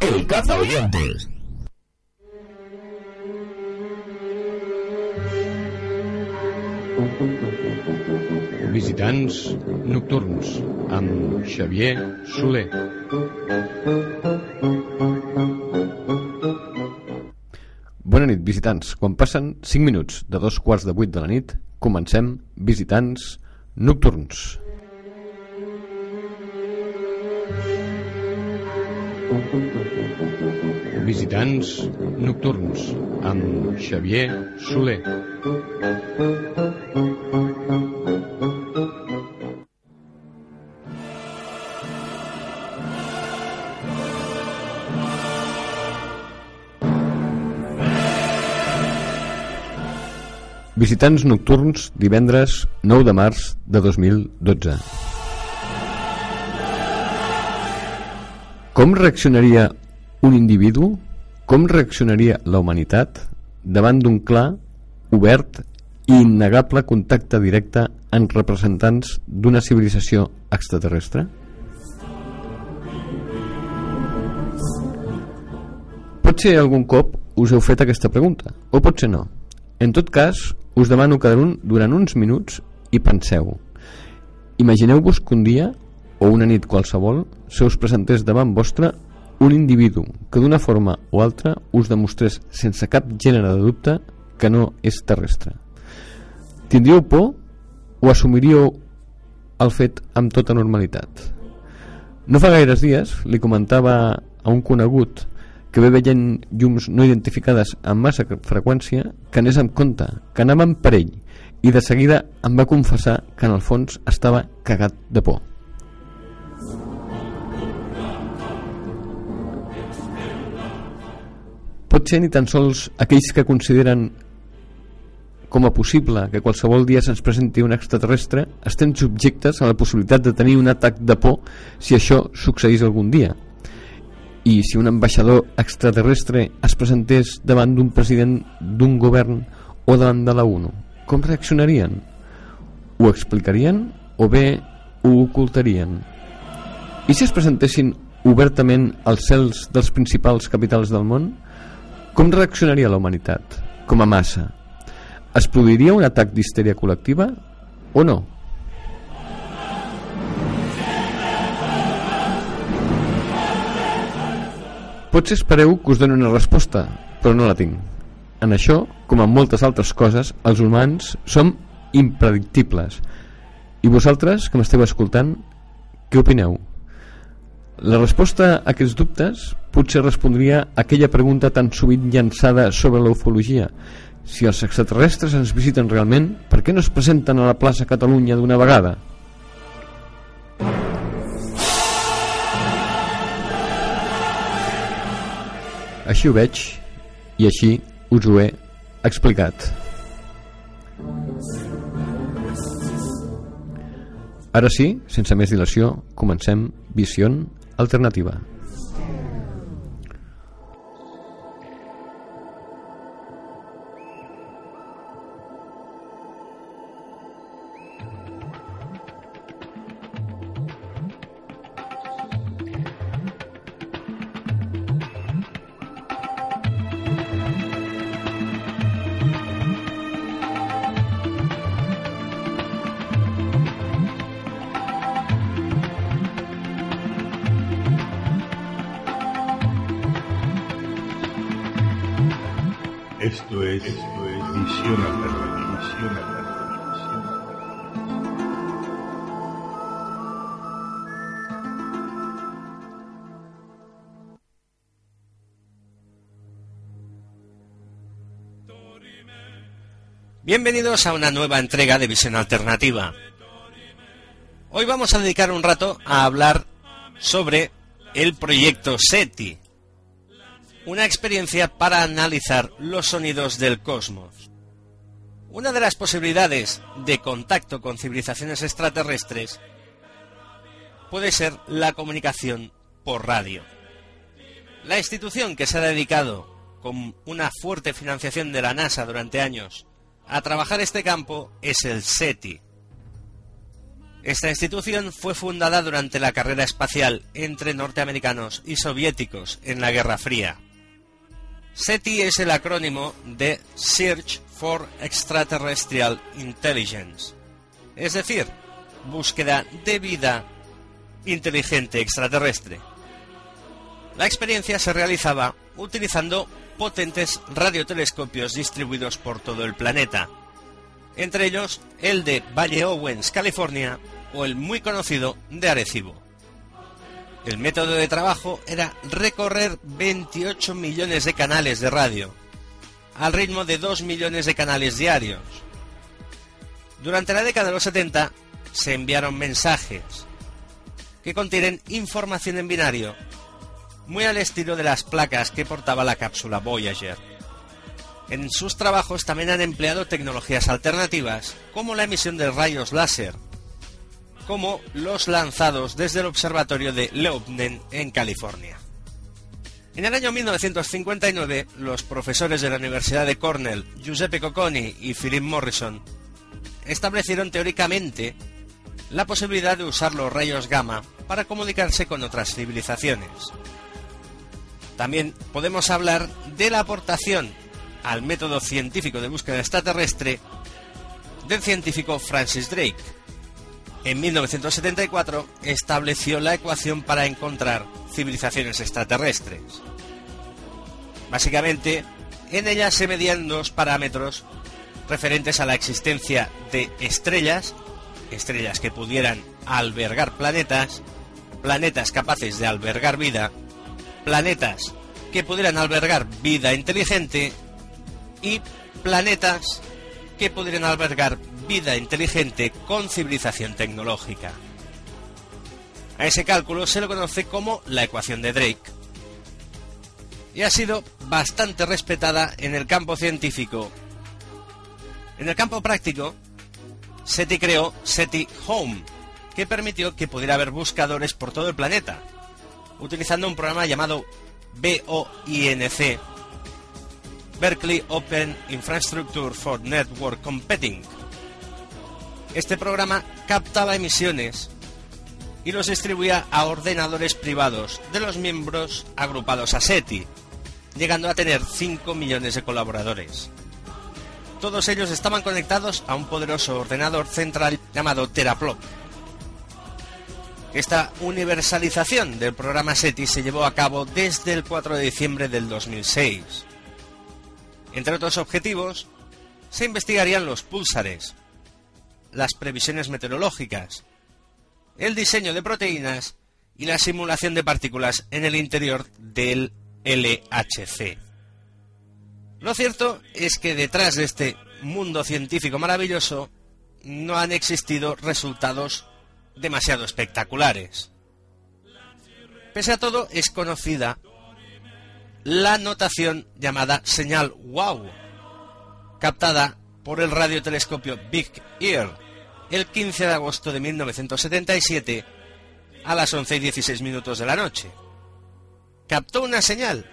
El caza oyentes. Visitants nocturns amb Xavier Soler. Bona nit, visitants. Quan passen 5 minuts de dos quarts de 8 de la nit, comencem Visitants nocturns. Visitants nocturns amb Xavier Soler. Visitants nocturns divendres 9 de març de 2012. Com reaccionaria un individu, com reaccionaria la humanitat davant d'un clar, obert i innegable contacte directe amb representants d'una civilització extraterrestre? Potser algun cop us heu fet aquesta pregunta, o potser no. En tot cas, us demano que durant uns minuts hi penseu. Imagineu-vos que un dia, o una nit qualsevol, se us presentés davant vostre un individu que d'una forma o altra us demostrés sense cap gènere de dubte que no és terrestre. Tindríeu por o assumiríeu el fet amb tota normalitat? No fa gaires dies li comentava a un conegut que ve veient llums no identificades amb massa freqüència que anés amb compte, que anaven per ell i de seguida em va confessar que en el fons estava cagat de por. Pot ser ni tan sols aquells que consideren com a possible que qualsevol dia se'ns presenti un extraterrestre estem subjectes a la possibilitat de tenir un atac de por si això succeís algun dia i si un ambaixador extraterrestre es presentés davant d'un president d'un govern o davant de la ONU com reaccionarien? Ho explicarien o bé ho ocultarien? I si es presentessin obertament als cels dels principals capitals del món? Com reaccionaria la humanitat? Com a massa? Es produiria un atac d'histèria col·lectiva o no? Potser espereu que us doni una resposta, però no la tinc. En això, com en moltes altres coses, els humans som impredictibles. I vosaltres, que m'esteu escoltant, què opineu? La resposta a aquests dubtes potser respondria a aquella pregunta tan sovint llançada sobre la ufologia. Si els extraterrestres ens visiten realment, per què no es presenten a la plaça Catalunya d'una vegada? Així ho veig i així us ho he explicat. Ara sí, sense més dilació, comencem Visió Alternativa. Bienvenidos a una nueva entrega de Visión Alternativa. Hoy vamos a dedicar un rato a hablar sobre el proyecto SETI, una experiencia para analizar los sonidos del cosmos. Una de las posibilidades de contacto con civilizaciones extraterrestres puede ser la comunicación por radio. La institución que se ha dedicado con una fuerte financiación de la NASA durante años a trabajar este campo es el SETI. Esta institución fue fundada durante la carrera espacial entre norteamericanos y soviéticos en la Guerra Fría. SETI es el acrónimo de Search for Extraterrestrial Intelligence, es decir, búsqueda de vida inteligente extraterrestre. La experiencia se realizaba utilizando potentes radiotelescopios distribuidos por todo el planeta, entre ellos el de Valle Owens, California, o el muy conocido de Arecibo. El método de trabajo era recorrer 28 millones de canales de radio, al ritmo de 2 millones de canales diarios. Durante la década de los 70 se enviaron mensajes que contienen información en binario, muy al estilo de las placas que portaba la cápsula Voyager. En sus trabajos también han empleado tecnologías alternativas, como la emisión de rayos láser, como los lanzados desde el observatorio de Leubnen en California. En el año 1959, los profesores de la Universidad de Cornell, Giuseppe Cocconi y Philip Morrison, establecieron teóricamente la posibilidad de usar los rayos gamma para comunicarse con otras civilizaciones. También podemos hablar de la aportación al método científico de búsqueda extraterrestre del científico Francis Drake. En 1974 estableció la ecuación para encontrar civilizaciones extraterrestres. Básicamente, en ella se medían dos parámetros referentes a la existencia de estrellas, estrellas que pudieran albergar planetas, planetas capaces de albergar vida, planetas que pudieran albergar vida inteligente y planetas que podrían albergar vida inteligente con civilización tecnológica. A ese cálculo se lo conoce como la ecuación de Drake. Y ha sido bastante respetada en el campo científico. En el campo práctico, SETI creó SETI Home, que permitió que pudiera haber buscadores por todo el planeta, utilizando un programa llamado BOINC, Berkeley Open Infrastructure for Network Computing. Este programa captaba emisiones y los distribuía a ordenadores privados de los miembros agrupados a SETI, llegando a tener 5 millones de colaboradores. Todos ellos estaban conectados a un poderoso ordenador central llamado Teraplop. Esta universalización del programa SETI se llevó a cabo desde el 4 de diciembre del 2006. Entre otros objetivos, se investigarían los púlsares, las previsiones meteorológicas, el diseño de proteínas y la simulación de partículas en el interior del LHC. Lo cierto es que detrás de este mundo científico maravilloso no han existido resultados demasiado espectaculares. Pese a todo, es conocida la notación llamada señal WOW, captada por el radiotelescopio Big Ear el 15 de agosto de 1977 a las 11 y 16 minutos de la noche. Captó una señal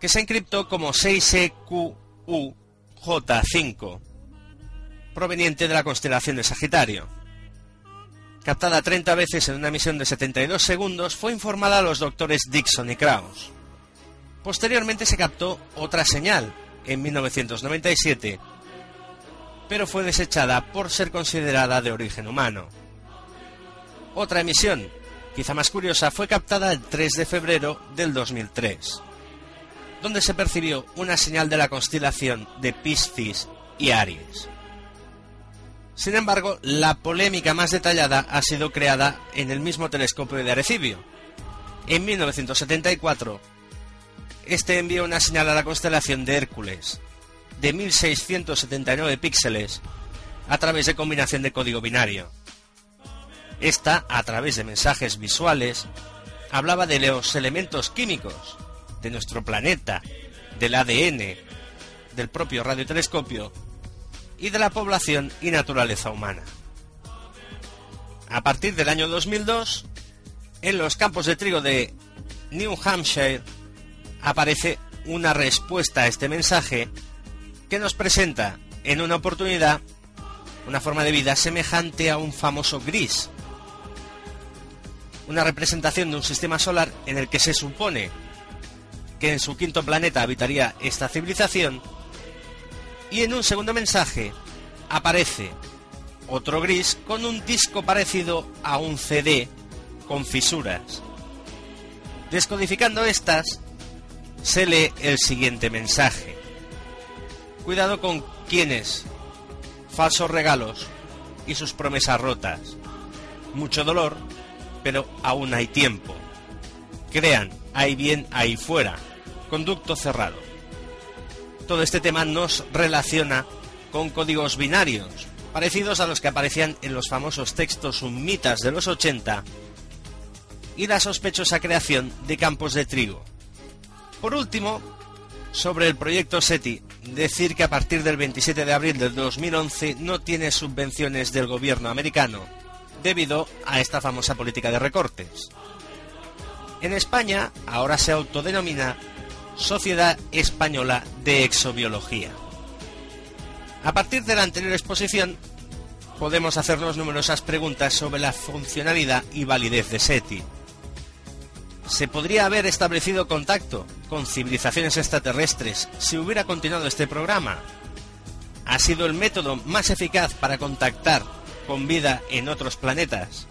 que se encriptó como 6EQUJ5, proveniente de la constelación de Sagitario. Captada 30 veces en una misión de 72 segundos, fue informada a los doctores Dixon y Krauss. Posteriormente se captó otra señal, en 1997, pero fue desechada por ser considerada de origen humano. Otra emisión, quizá más curiosa, fue captada el 3 de febrero del 2003, donde se percibió una señal de la constelación de Piscis y Aries. Sin embargo, la polémica más detallada ha sido creada en el mismo telescopio de Arecibo. En 1974, este envió una señal a la constelación de Hércules, de 1679 píxeles, a través de combinación de código binario. Esta, a través de mensajes visuales, hablaba de los elementos químicos, de nuestro planeta, del ADN, del propio radiotelescopio y de la población y naturaleza humana. A partir del año 2002, en los campos de trigo de New Hampshire aparece una respuesta a este mensaje que nos presenta en una oportunidad una forma de vida semejante a un famoso gris, una representación de un sistema solar en el que se supone que en su quinto planeta habitaría esta civilización, y en un segundo mensaje aparece otro gris con un disco parecido a un CD con fisuras. Descodificando estas, se lee el siguiente mensaje. Cuidado con quienes, falsos regalos y sus promesas rotas. Mucho dolor, pero aún hay tiempo. Crean, hay bien ahí fuera. Conducto cerrado. Todo este tema nos relaciona con códigos binarios, parecidos a los que aparecían en los famosos textos sumitas de los 80 y la sospechosa creación de campos de trigo. Por último, sobre el proyecto SETI, decir que a partir del 27 de abril del 2011 no tiene subvenciones del gobierno americano debido a esta famosa política de recortes. En España ahora se autodenomina Sociedad Española de Exobiología. A partir de la anterior exposición, podemos hacernos numerosas preguntas sobre la funcionalidad y validez de SETI. ¿Se podría haber establecido contacto con civilizaciones extraterrestres si hubiera continuado este programa? ¿Ha sido el método más eficaz para contactar con vida en otros planetas?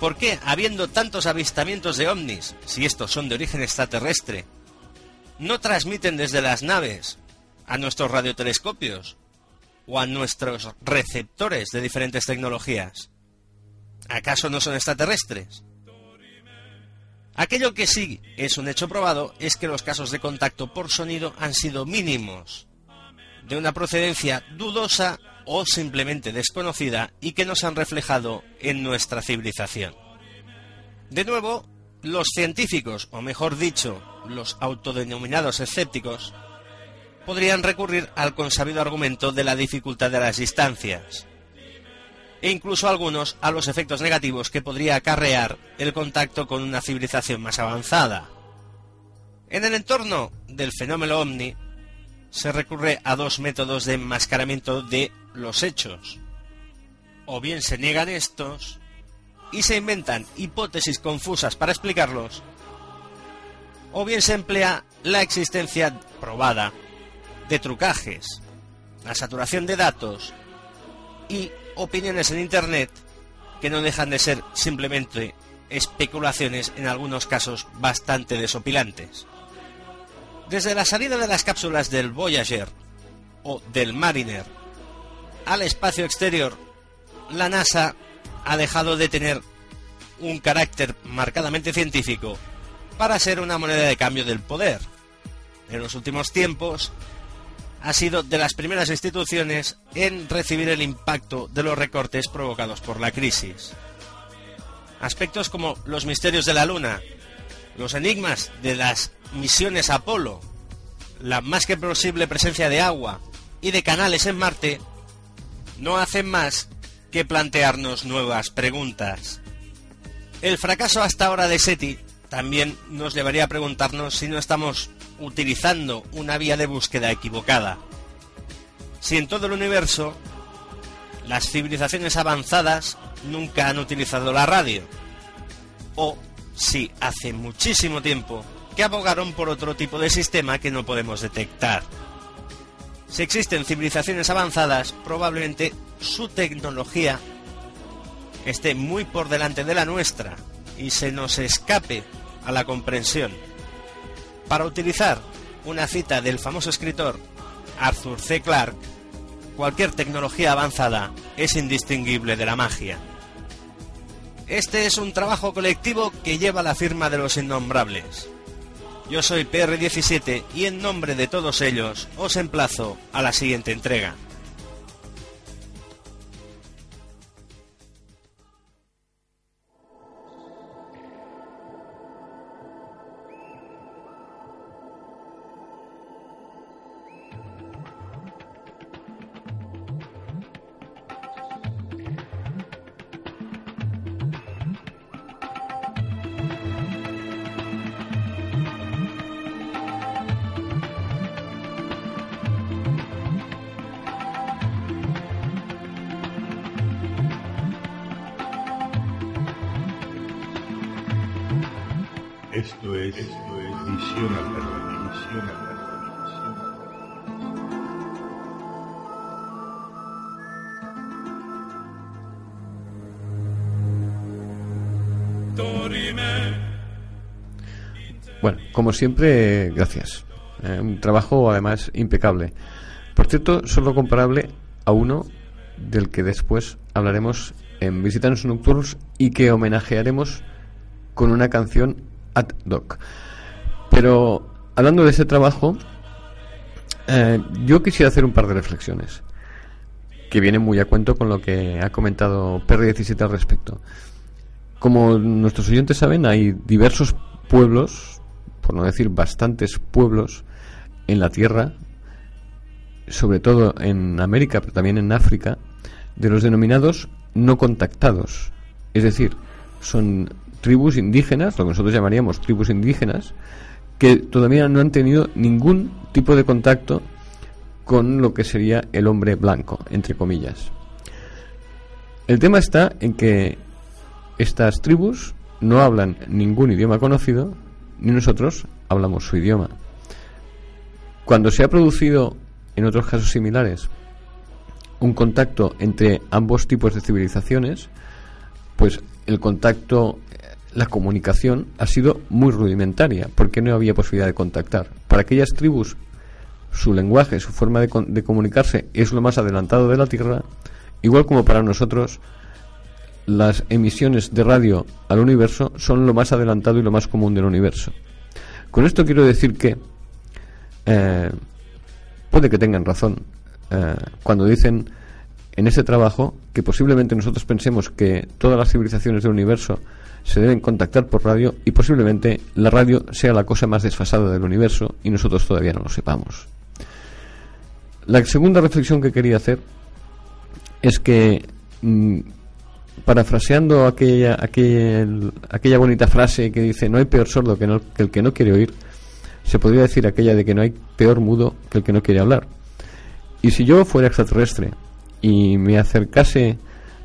¿Por qué, habiendo tantos avistamientos de ovnis, si estos son de origen extraterrestre, no transmiten desde las naves a nuestros radiotelescopios o a nuestros receptores de diferentes tecnologías? ¿Acaso no son extraterrestres? Aquello que sí es un hecho probado es que los casos de contacto por sonido han sido mínimos, de una procedencia dudosa o simplemente desconocida y que no se han reflejado en nuestra civilización. De nuevo, los científicos, o mejor dicho, los autodenominados escépticos, podrían recurrir al consabido argumento de la dificultad de las distancias, e incluso algunos a los efectos negativos que podría acarrear el contacto con una civilización más avanzada. En el entorno del fenómeno ovni se recurre a dos métodos de enmascaramiento de los hechos. O bien se niegan estos y se inventan hipótesis confusas para explicarlos, o bien se emplea la existencia probada de trucajes, la saturación de datos y opiniones en Internet que no dejan de ser simplemente especulaciones en algunos casos bastante desopilantes. Desde la salida de las cápsulas del Voyager o del Mariner al espacio exterior, la NASA ha dejado de tener un carácter marcadamente científico para ser una moneda de cambio del poder. En los últimos tiempos, ha sido de las primeras instituciones en recibir el impacto de los recortes provocados por la crisis. Aspectos como los misterios de la Luna, los enigmas de las misiones Apolo, la más que posible presencia de agua y de canales en Marte, no hacen más que plantearnos nuevas preguntas. El fracaso hasta ahora de SETI también nos llevaría a preguntarnos si no estamos utilizando una vía de búsqueda equivocada. Si en todo el universo las civilizaciones avanzadas nunca han utilizado la radio, o si hace muchísimo tiempo que abogaron por otro tipo de sistema que no podemos detectar. Si existen civilizaciones avanzadas, probablemente su tecnología esté muy por delante de la nuestra y se nos escape a la comprensión. Para utilizar una cita del famoso escritor Arthur C. Clarke, cualquier tecnología avanzada es indistinguible de la magia. Este es un trabajo colectivo que lleva la firma de los innombrables. Yo soy PR17 y en nombre de todos ellos os emplazo a la siguiente entrega. Como siempre, gracias. Eh, un trabajo además impecable. Por cierto, solo comparable a uno del que después hablaremos en Visitantes Nocturnos y que homenajearemos con una canción ad hoc. Pero hablando de ese trabajo, eh, yo quisiera hacer un par de reflexiones que vienen muy a cuento con lo que ha comentado Perry17 al respecto. Como nuestros oyentes saben, hay diversos pueblos, por no decir bastantes pueblos, en la Tierra, sobre todo en América, pero también en África, de los denominados no contactados. Es decir, son tribus indígenas, lo que nosotros llamaríamos tribus indígenas, que todavía no han tenido ningún tipo de contacto con lo que sería el hombre blanco, entre comillas. El tema está en que estas tribus no hablan ningún idioma conocido, ni nosotros hablamos su idioma. Cuando se ha producido, en otros casos similares, un contacto entre ambos tipos de civilizaciones, pues el contacto, la comunicación ha sido muy rudimentaria, porque no había posibilidad de contactar. Para aquellas tribus, su lenguaje, su forma de, de comunicarse es lo más adelantado de la Tierra, igual como para nosotros las emisiones de radio al universo son lo más adelantado y lo más común del universo. Con esto quiero decir que eh, puede que tengan razón eh, cuando dicen en ese trabajo que posiblemente nosotros pensemos que todas las civilizaciones del universo se deben contactar por radio y posiblemente la radio sea la cosa más desfasada del universo y nosotros todavía no lo sepamos. La segunda reflexión que quería hacer es que mm, parafraseando aquella, aquel- aquella bonita frase que dice no hay peor sordo que, que el que no quiere oír, se podría decir aquella de que no hay peor mudo que el que no quiere hablar. Y si yo fuera extraterrestre y me acercase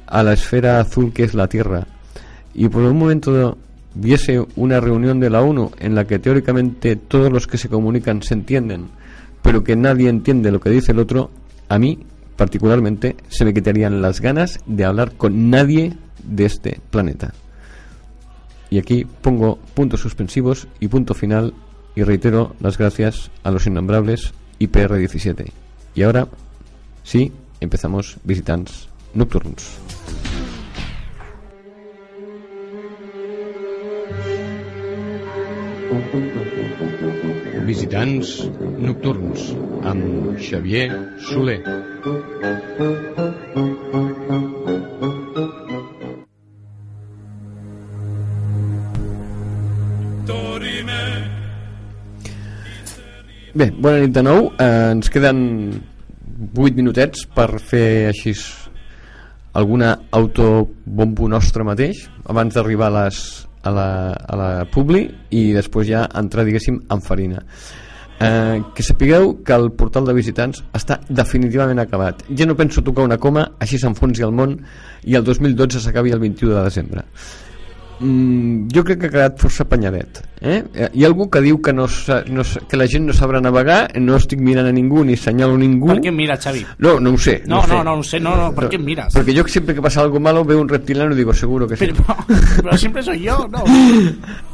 a la esfera azul que es la Tierra y por un momento viese una reunión de la ONU en la que teóricamente todos los que se comunican se entienden, pero que nadie entiende lo que dice el otro, a mí particularmente se me quitarían las ganas de hablar con nadie de este planeta. Y aquí pongo puntos suspensivos y punto final y reitero las gracias a los innombrables IPR17. Y ahora, sí, empezamos Visitants Nocturns. Visitants Nocturns amb Xavier Soler. Bé, bona nit de nou. Eh, ens queden 8 minutets per fer així alguna autobombo nostre mateix abans d'arribar a les a la, a la Publi i després ja entrar diguéssim en farina. Eh, que sapigueu que el portal de visitants està definitivament acabat. Ja no penso tocar una coma així s'enfonsi el món i el 2012 s'acabi el 21 de desembre. Mm, jo crec que ha quedat força panyadet eh? hi ha algú que diu que, no, no, que la gent no sabrà navegar no estic mirant a ningú ni senyalo a ningú Per què em mires, Xavi? no, no ho sé No, ho sé. no, no ho sé, no, no, ¿por qué miras? Porque yo siempre que pasa algo malo veo un reptiliano y digo, seguro que sí. Pero, pero siempre soy yo, ¿no?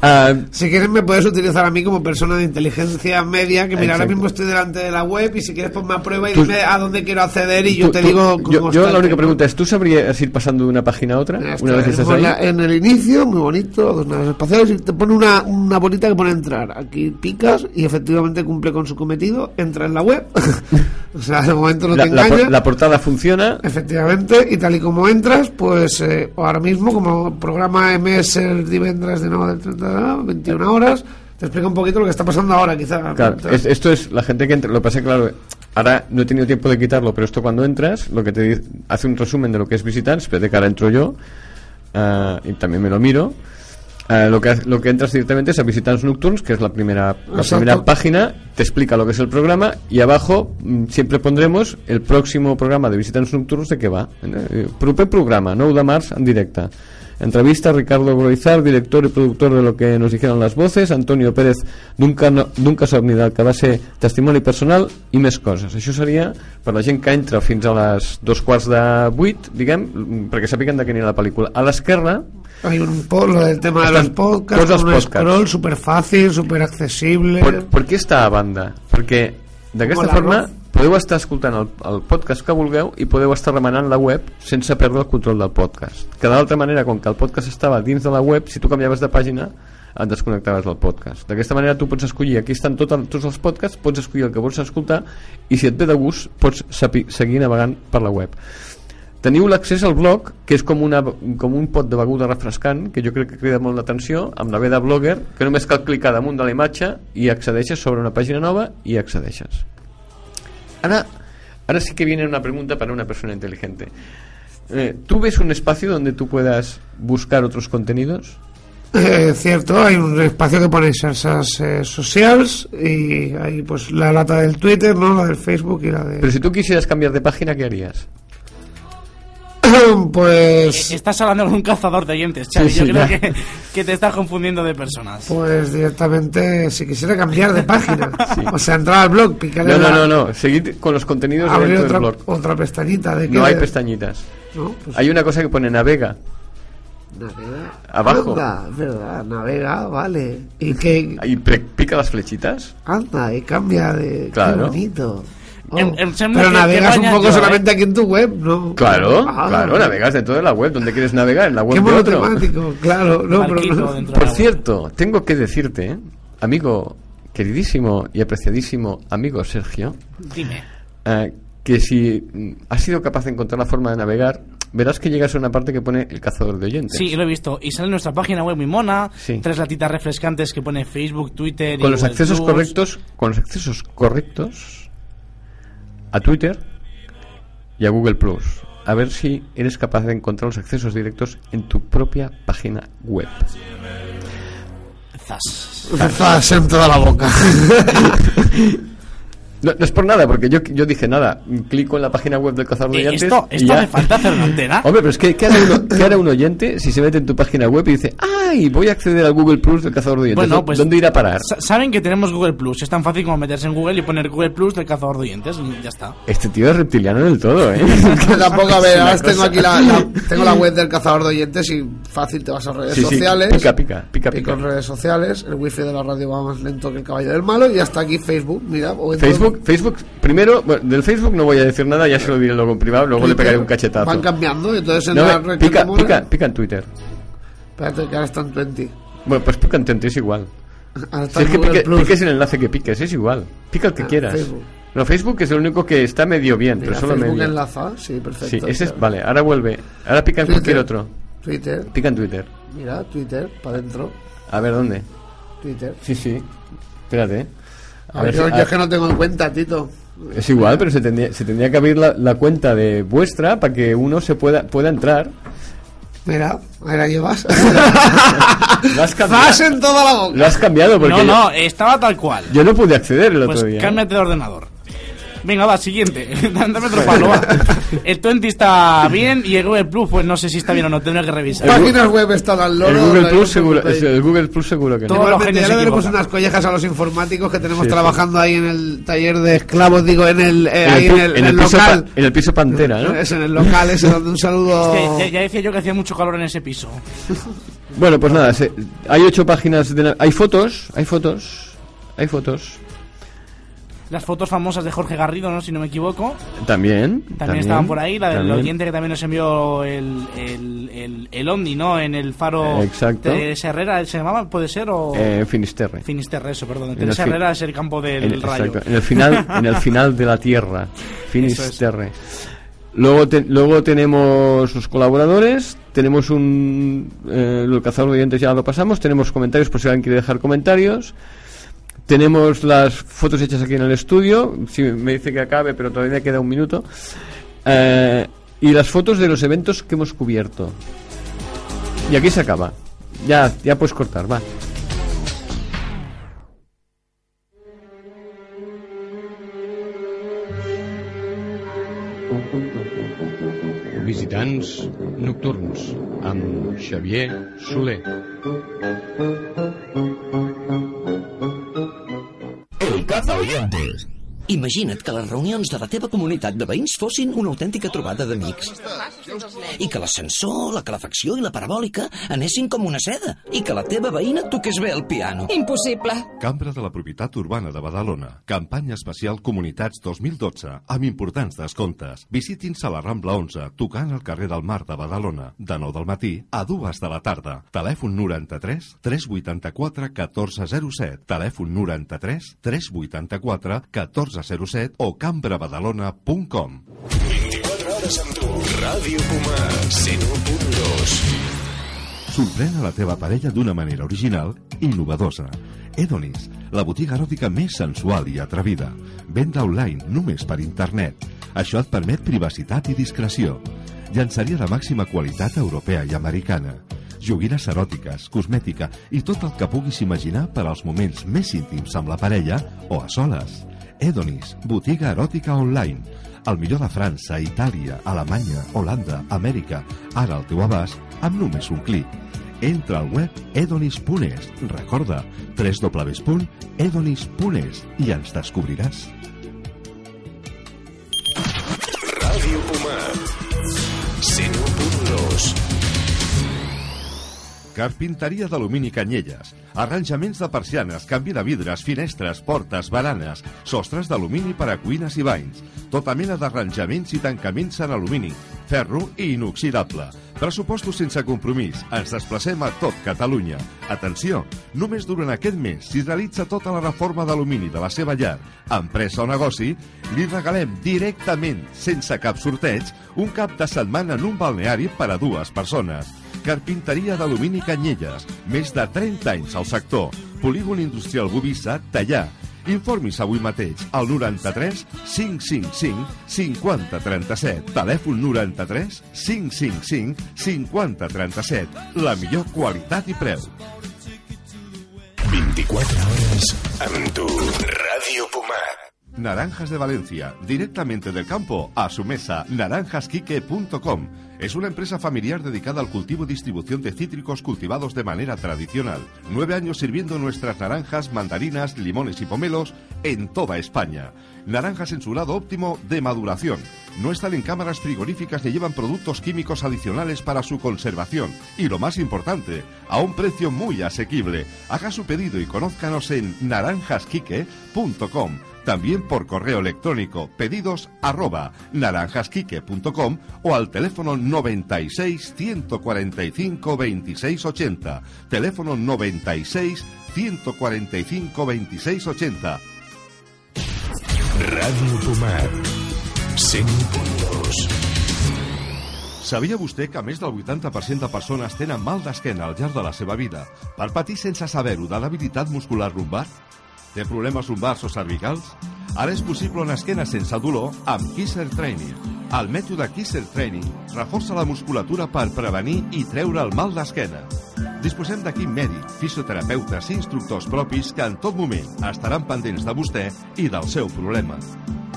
Ah, Si quieres me puedes utilizar a mí como persona de inteligencia media, que mira, ahora Exacto. mismo estoy delante de la web y si quieres ponme a prueba y Tú- dime a dónde quiero acceder y yo tú- te tú- digo... yo, cómo yo está la única pregunta es, ¿tú sabrías ir pasando de una página a otra? Ya está, una vez estás ahí. En el inicio, muy bonito, dos naves espaciales y te pone una, una bolita que pone entrar. Aquí picas y efectivamente cumple con su cometido, entra en la web. o sea, de momento no la, te la engaña. la portada funciona. Efectivamente, y tal y como entras, pues eh, ahora mismo, como programa MS el divendres de nuevo del 30 de 21 horas, te explica un poquito lo que está pasando ahora, quizá. Claro, es- esto es la gente que entra. Lo que pasa es que, claro, ahora no he tenido tiempo de quitarlo, pero esto cuando entras, lo que te dice- hace un resumen de lo que es visitar. Espérate que ahora entro yo ah, y también me lo miro. Ah, lo, que, lo que entras directamente es a Visitants Nocturns, que es la primera, la primera página, te explica lo que es el programa y abajo mm, siempre pondremos el próximo programa de Visitants Nocturns de qué va. Eh, proper programa, 9 de març en directe. Entrevista a Ricardo Broizar, director y productor de Lo que nos dijeron las voces, Antonio Pérez, nunca, no, nunca s'ha oblidat que va ser testimoni personal i més coses. Això seria per la gent que entra fins a les dos quarts de vuit, diguem, perquè sàpiguen de què anirà la pel·lícula. A l'esquerra, Hay un lo del tema de los podcasts, todos los un podcasts. scroll súper fácil, súper accesible. Per, per què està a banda? Perquè d'aquesta Com forma podeu estar escoltant el, el podcast que vulgueu i podeu estar remenant la web sense perdre el control del podcast. Que d'altra manera, com que el podcast estava dins de la web, si tu canviaves de pàgina et desconnectaves del podcast. D'aquesta manera tu pots escollir, aquí estan tot el, tots els podcasts, pots escollir el que vols escoltar i si et ve de gust pots seguir navegant per la web. Teniu l'accés al blog, que és com, una, com un pot de beguda refrescant, que jo crec que crida molt l'atenció, amb la V de blogger, que només cal clicar damunt de la imatge i accedeixes sobre una pàgina nova i accedeixes. Ahora, ahora sí que viene una pregunta para una persona inteligente. Eh, ¿Tú ves un espacio donde tú puedas buscar otros contenidos? Eh, cierto, hay un espacio que pone salsas eh, socials y hay pues la lata del Twitter, ¿no? La del Facebook y la de... Pero si tú quisieras cambiar de página, ¿qué harías? pues... Eh, Estás hablando con un cazador de oyentes. Sí, Yo sí, creo que, que te estás confundiendo de personas. Pues directamente, si quisiera cambiar de página, o sea, entrar al blog, picar No, no, no, no. Seguid con los contenidos abrir dentro otra, del blog. otra pestañita de que No hay pestañitas. ¿no? Pues Hay una cosa que pone navega. navega. Abajo. Anda, es verdad, navega, vale. Y que pica las flechitas. anda y cambia de Claro. qué bonito. Oh, En- en Semna pero navegas un poco yo, solamente aquí en tu web, ¿no? Claro, Ah, claro, navegas dentro de la web. donde quieres navegar? En la web Qué de otro. claro. No, pero no. Por cierto, tengo que decirte, amigo queridísimo y apreciadísimo amigo Sergio, Dime. eh, que si has sido capaz de encontrar la forma de navegar, verás que llegas a una parte que pone el cazador de oyentes. Sí, lo he visto. Y sale en nuestra página web muy mona. Sí. Tres latitas refrescantes que pone Facebook, Twitter y con los Google accesos Plus. correctos, con los accesos correctos a Twitter y a Google Plus. A ver si eres capaz de encontrar los accesos directos en tu propia página web. Zas. Zas en toda la boca. No, no es por nada, porque yo, yo dije nada, clico en la página web del cazador de Eh, oyentes. esto y esto ya. hace falta hacer una antena. Hombre, pero es que ¿qué hará, uno- qué hará un oyente si se mete en tu página web y dice, ¡ay! Voy a acceder al Google Plus del cazador de oyentes. Bueno, ¿Dó- pues- ¿Dónde irá a parar? Sa- Saben que tenemos Google Plus. Es tan fácil como meterse en Google y poner Google Plus del cazador de oyentes. Y ya está. Este tío es reptiliano del todo, ¿eh? Que tampoco, a ver, ahora tengo aquí la, la- tengo la web del cazador de oyentes y fácil te vas a redes Sí, sí, sociales. pica, pica, pica, pica. con redes sociales, el wifi de la radio va más lento que el caballo del malo y hasta aquí Facebook, mira. o en todo- Facebook, Facebook, primero, bueno, del Facebook no voy a decir nada, ya se lo diré luego en privado, luego le pegaré un cachetazo. Van cambiando, entonces en No, la ve, red pica, pica, pica en Twitter. Espérate, que ahora están 20. Bueno, pues pica en Twitter, es igual. Si es que pique- piques el enlace que piques, es igual. Pica el que Ah, quieras. Facebook. No, Facebook es el único que está medio bien, Mira, pero solo Facebook medio. enlaza, sí, perfecto. Sí, ese es, vale, ahora vuelve. Ahora pica en Twitter. cualquier otro. Twitter, Pica en Twitter. mira, Twitter, para adentro. A ver, ¿dónde? Twitter. Sí, sí. Espérate. A ver yo, si- yo a- es que no tengo en cuenta, Tito. Es igual, pero se tendría, se tendría que abrir la, la cuenta de vuestra para que uno se pueda, pueda entrar. Mira, ahí la llevas. Lo has cambiado. ¡Zas en toda la boca! Lo has cambiado porque No, yo, no, estaba tal cual. yo no pude acceder el Pues otro día. cámbiate de ordenador. Venga, va, siguiente. Dame otro palo, va. El 20 está bien y el Google Plus, pues no sé si está bien o no, tendré que revisar. Páginas web están al loro. El Google Plus seguro, el Google Plus seguro que no. Igualmente, genios ya le equivocan. unas collejas a los informáticos que tenemos Sí, sí. trabajando ahí en el taller de esclavos, digo, en el, eh, En el ahí pi- en el, en el piso local. pa- en el piso Pantera, ¿no? Es en el local ese donde un saludo. Es que ya, ya decía yo que hacía mucho calor en ese piso. Bueno, pues nada, se- hay ocho páginas de... Hay fotos, hay fotos, hay fotos. Las fotos famosas de Jorge Garrido, ¿no? Si no me equivoco. También. También, estaban por ahí. La del también. oyente que también nos envió el, el, el, el Ondi, ¿no? En el faro. Exacto. Teresa Herrera, ¿se llamaba? ¿Puede ser? O... Eh, Finisterre. Finisterre, eso, perdón. En Teresa fin- Herrera es el campo del rayo. exacto, en el final, en el final de la tierra. Finisterre. Luego, te- luego tenemos los colaboradores, tenemos un eh, el cazador de dientes ya lo pasamos, tenemos comentarios por si alguien quiere dejar comentarios, tenemos las fotos hechas aquí en el estudio, si me dice que acabe, pero todavía queda un minuto, eh, y las fotos de los eventos que hemos cubierto. Y aquí se acaba. Ya, ya puedes cortar, va. Visitants nocturns amb Xavier Soler. El caza oyentes. Imagina't que les reunions de la teva comunitat de veïns fossin una autèntica trobada d'amics. I que l'ascensor, la calefacció i la parabòlica anessin com una seda. I que la teva veïna toqués bé el piano. Impossible. Cambra de la Propietat Urbana de Badalona. Campanya especial Comunitats 2012 amb importants descomptes. Visitin-se a la Rambla 11, tocant al carrer del Mar de Badalona, de 9 del matí a 2 de la tarda. Telèfon 93 384 1407. Telèfon 93 384 1407 o cambrabadalona.com. 24 hores amb tu. Ràdio Puma 101.2. Sorprèn a la teva parella d'una manera original i innovadora. Edonis, la botiga eròtica més sensual i atrevida. Venda online només per internet. Això et permet privacitat i discreció. Llançaria de màxima qualitat europea i americana. Joguines eròtiques, cosmètica i tot el que puguis imaginar per als moments més íntims amb la parella o a soles. Edonis, botiga eròtica online. El millor de França, Itàlia, Alemanya, Holanda, Amèrica, ara al teu abast, amb només un clic. Entra al web edonis.es, recorda, www.edonis.es i ens descobriràs. Carpinteria d'alumini Canyelles. Arranjaments de persianes, canvi de vidres, finestres, portes, baranes, sostres d'alumini per a cuines i banys. Tota mena d'arranjaments i tancaments en alumini, ferro i inoxidable. Pressupostos sense compromís. Ens desplacem a tot Catalunya. Atenció, només durant aquest mes, si realitza tota la reforma d'alumini de la seva llar, empresa o negoci, li regalem directament, sense cap sorteig, un cap de setmana en un balneari per a dues persones. Carpinteria d'alumini Canyelles, més de 30 anys al sector. Polígon Industrial Bovissa, Tallà. Informis avui mateix al 93 555 50 37. Telèfon 93 555 50 37. La millor qualitat i preu. 24 hores amb tu. Ràdio Puma. Naranjas de Valencia, directamente del campo a su mesa, naranjasquique.com. Es una empresa familiar dedicada al cultivo y distribución de cítricos cultivados de manera tradicional. Nueve años sirviendo nuestras naranjas, mandarinas, limones y pomelos en toda España. Naranjas en su grado óptimo de maduración. No están en cámaras frigoríficas ni llevan productos químicos adicionales para su conservación. Y lo más importante, a un precio muy asequible. Haga su pedido y conózcanos en naranjasquique.com. También por correo electrónico pedidos arroba naranjasquique.com o al teléfono 96 145 2680. Teléfono 96 145 2680. Ràdio Puma 101.2. Sabia vostè que més del 80% de persones tenen mal d'esquena al llarg de la seva vida per patir sense saber-ho de debilitat muscular lumbar? Té problemes lumbars o cervicals? Ara és possible una esquena sense dolor amb Kisser Training. El mètode Kisser Training reforça la musculatura per prevenir i treure el mal d'esquena. Disposem d'equip mèdic, fisioterapeutes i instructors propis que en tot moment estaran pendents de vostè i del seu problema.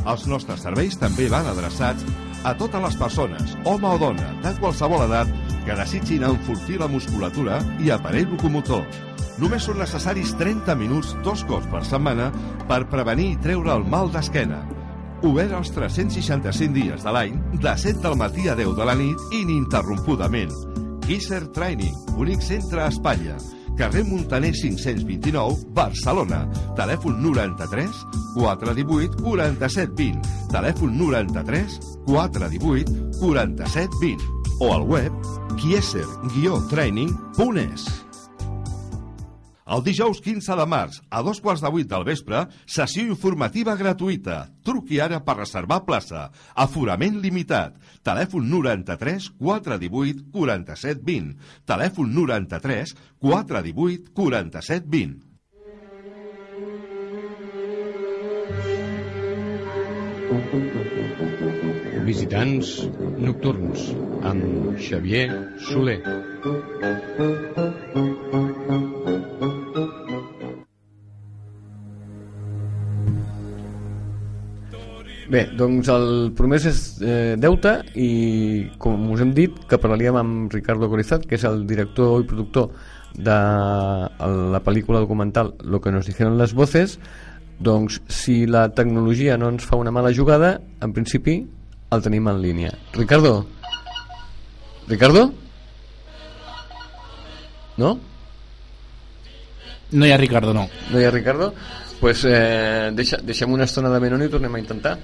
Els nostres serveis també van adreçats a totes les persones, home o dona, de qualsevol edat, que desitgin enfortir la musculatura i aparell locomotor. Només són necessaris 30 minuts dos cops per setmana per prevenir i treure el mal d'esquena. Obert els 365 dies de l'any, de 7 del matí a 10 de la nit, ininterrompudament. Kisser Training, únic centre a Espanya. Carrer Montaner 529, Barcelona. Telèfon 93 418 47 20. Telèfon 93 418 47 20. O al web kieser-training.es. El dijous 15 de març, a dos quarts de vuit del vespre, sessió informativa gratuïta. Truqui ara per reservar plaça. Aforament limitat. Telèfon 93 418 47 20. Telèfon 93 418 47 20. Visitants nocturns amb Xavier Soler. Bé, doncs el promès és eh, deute i com us hem dit que parlaríem amb Ricardo Corizat que és el director i productor de la pel·lícula documental Lo que nos dijeron las voces doncs si la tecnologia no ens fa una mala jugada en principi el tenim en línia Ricardo Ricardo? No? No hi ha Ricardo, no. No hi ha Ricardo? pues, eh, deixa, deixem una estona de Menoni i tornem a intentar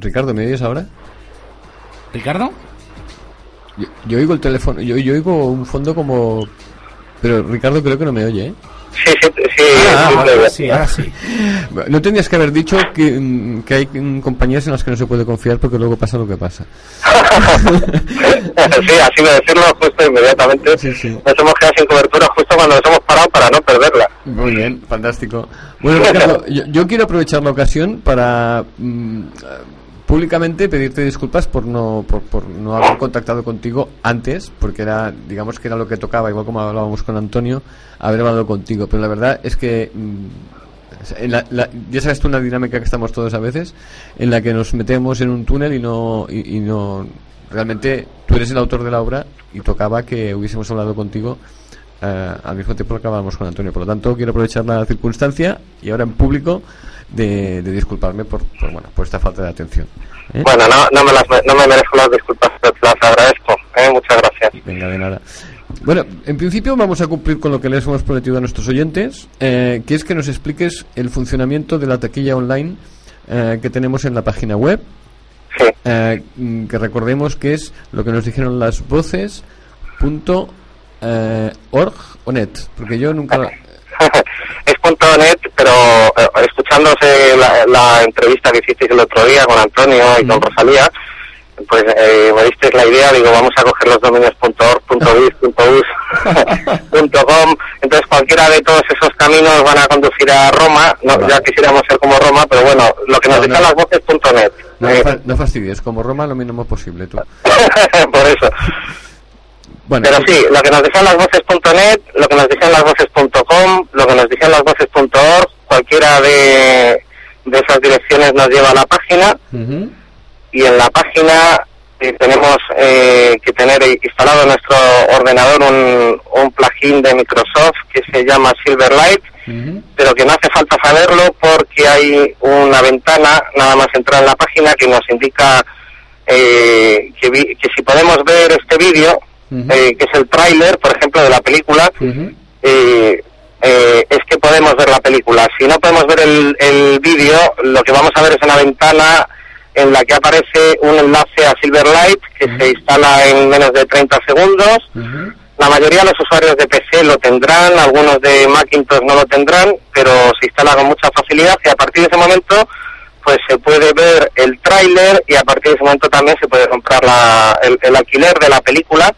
Ricardo, ¿me oyes ahora? ¿Ricardo? Yo, yo oigo el teléfono, yo, yo oigo un fondo como... Pero Ricardo creo que no me oye, ¿eh? Sí, sí, sí. Ah, sí, ahora breve. Sí, ahora sí. No tendrías que haber dicho que, mm, que hay compañías en las que no se puede confiar porque luego pasa lo que pasa. sí, así de decirlo justo inmediatamente. Sí, sí. Nos hemos quedado sin cobertura justo cuando nos hemos parado para no perderla. Muy bien, fantástico. Bueno, Ricardo, yo, yo quiero aprovechar la ocasión para mm, públicamente pedirte disculpas por no por, por no haber contactado contigo antes, porque era, digamos que era lo que tocaba, igual como hablábamos con Antonio, haber hablado contigo. Pero la verdad es que mm, en la- la- ya sabes tú una dinámica que estamos todos a veces, en la que nos metemos en un túnel y no y, y no realmente tú eres el autor de la obra y tocaba que hubiésemos hablado contigo eh, al mismo tiempo que acabábamos con Antonio. Por lo tanto, quiero aprovechar la circunstancia y ahora en público de, de disculparme por, por, bueno, por esta falta de atención. ¿eh? Bueno, no, no, me las, no me merezco las disculpas, pero te las agradezco. ¿eh? Muchas gracias. Venga, de nada. Bueno, en principio vamos a cumplir con lo que les hemos prometido a nuestros oyentes, eh, que es que nos expliques el funcionamiento de la taquilla online eh, que tenemos en la página web, Sí. eh, que recordemos que es lo que nos dijeron las voces punto eh, org o net, porque yo nunca... es net, pero eh, escuchándose la, la entrevista que hicisteis el otro día con Antonio y con Rosalía, pues eh, me disteis la idea, digo, vamos a coger los dominios .org, .biz, .us, .com, entonces cualquiera de todos esos caminos van a conducir a Roma, no, Vale. ya quisiéramos ser como Roma, pero bueno, lo que nos No, las voces .net, No, eh, no fastidies, como Roma lo mínimo posible tú. por eso. Bueno, Pero sí, lo que nos dicen las voces.net, lo que nos dicen las voces.com, lo que nos dicen las voces.org, cualquiera de, de esas direcciones nos lleva a la página Ujú. y en la página eh, tenemos eh, que tener instalado en nuestro ordenador un, un plugin de Microsoft que se llama Silverlight, Ujú. pero que no hace falta saberlo porque hay una ventana, nada más entrar en la página, que nos indica eh, que, vi- que si podemos ver este vídeo, Eh, que es el tráiler, por ejemplo, de la película, eh, eh, es que podemos ver la película. Si no podemos ver el, el vídeo, lo que vamos a ver es una ventana en la que aparece un enlace a Silverlight que se instala en menos de 30 segundos. La mayoría de los usuarios de PC lo tendrán, algunos de Macintosh no lo tendrán, pero se instala con mucha facilidad y a partir de ese momento pues se puede ver el tráiler y a partir de ese momento también se puede comprar la- el, el alquiler de la película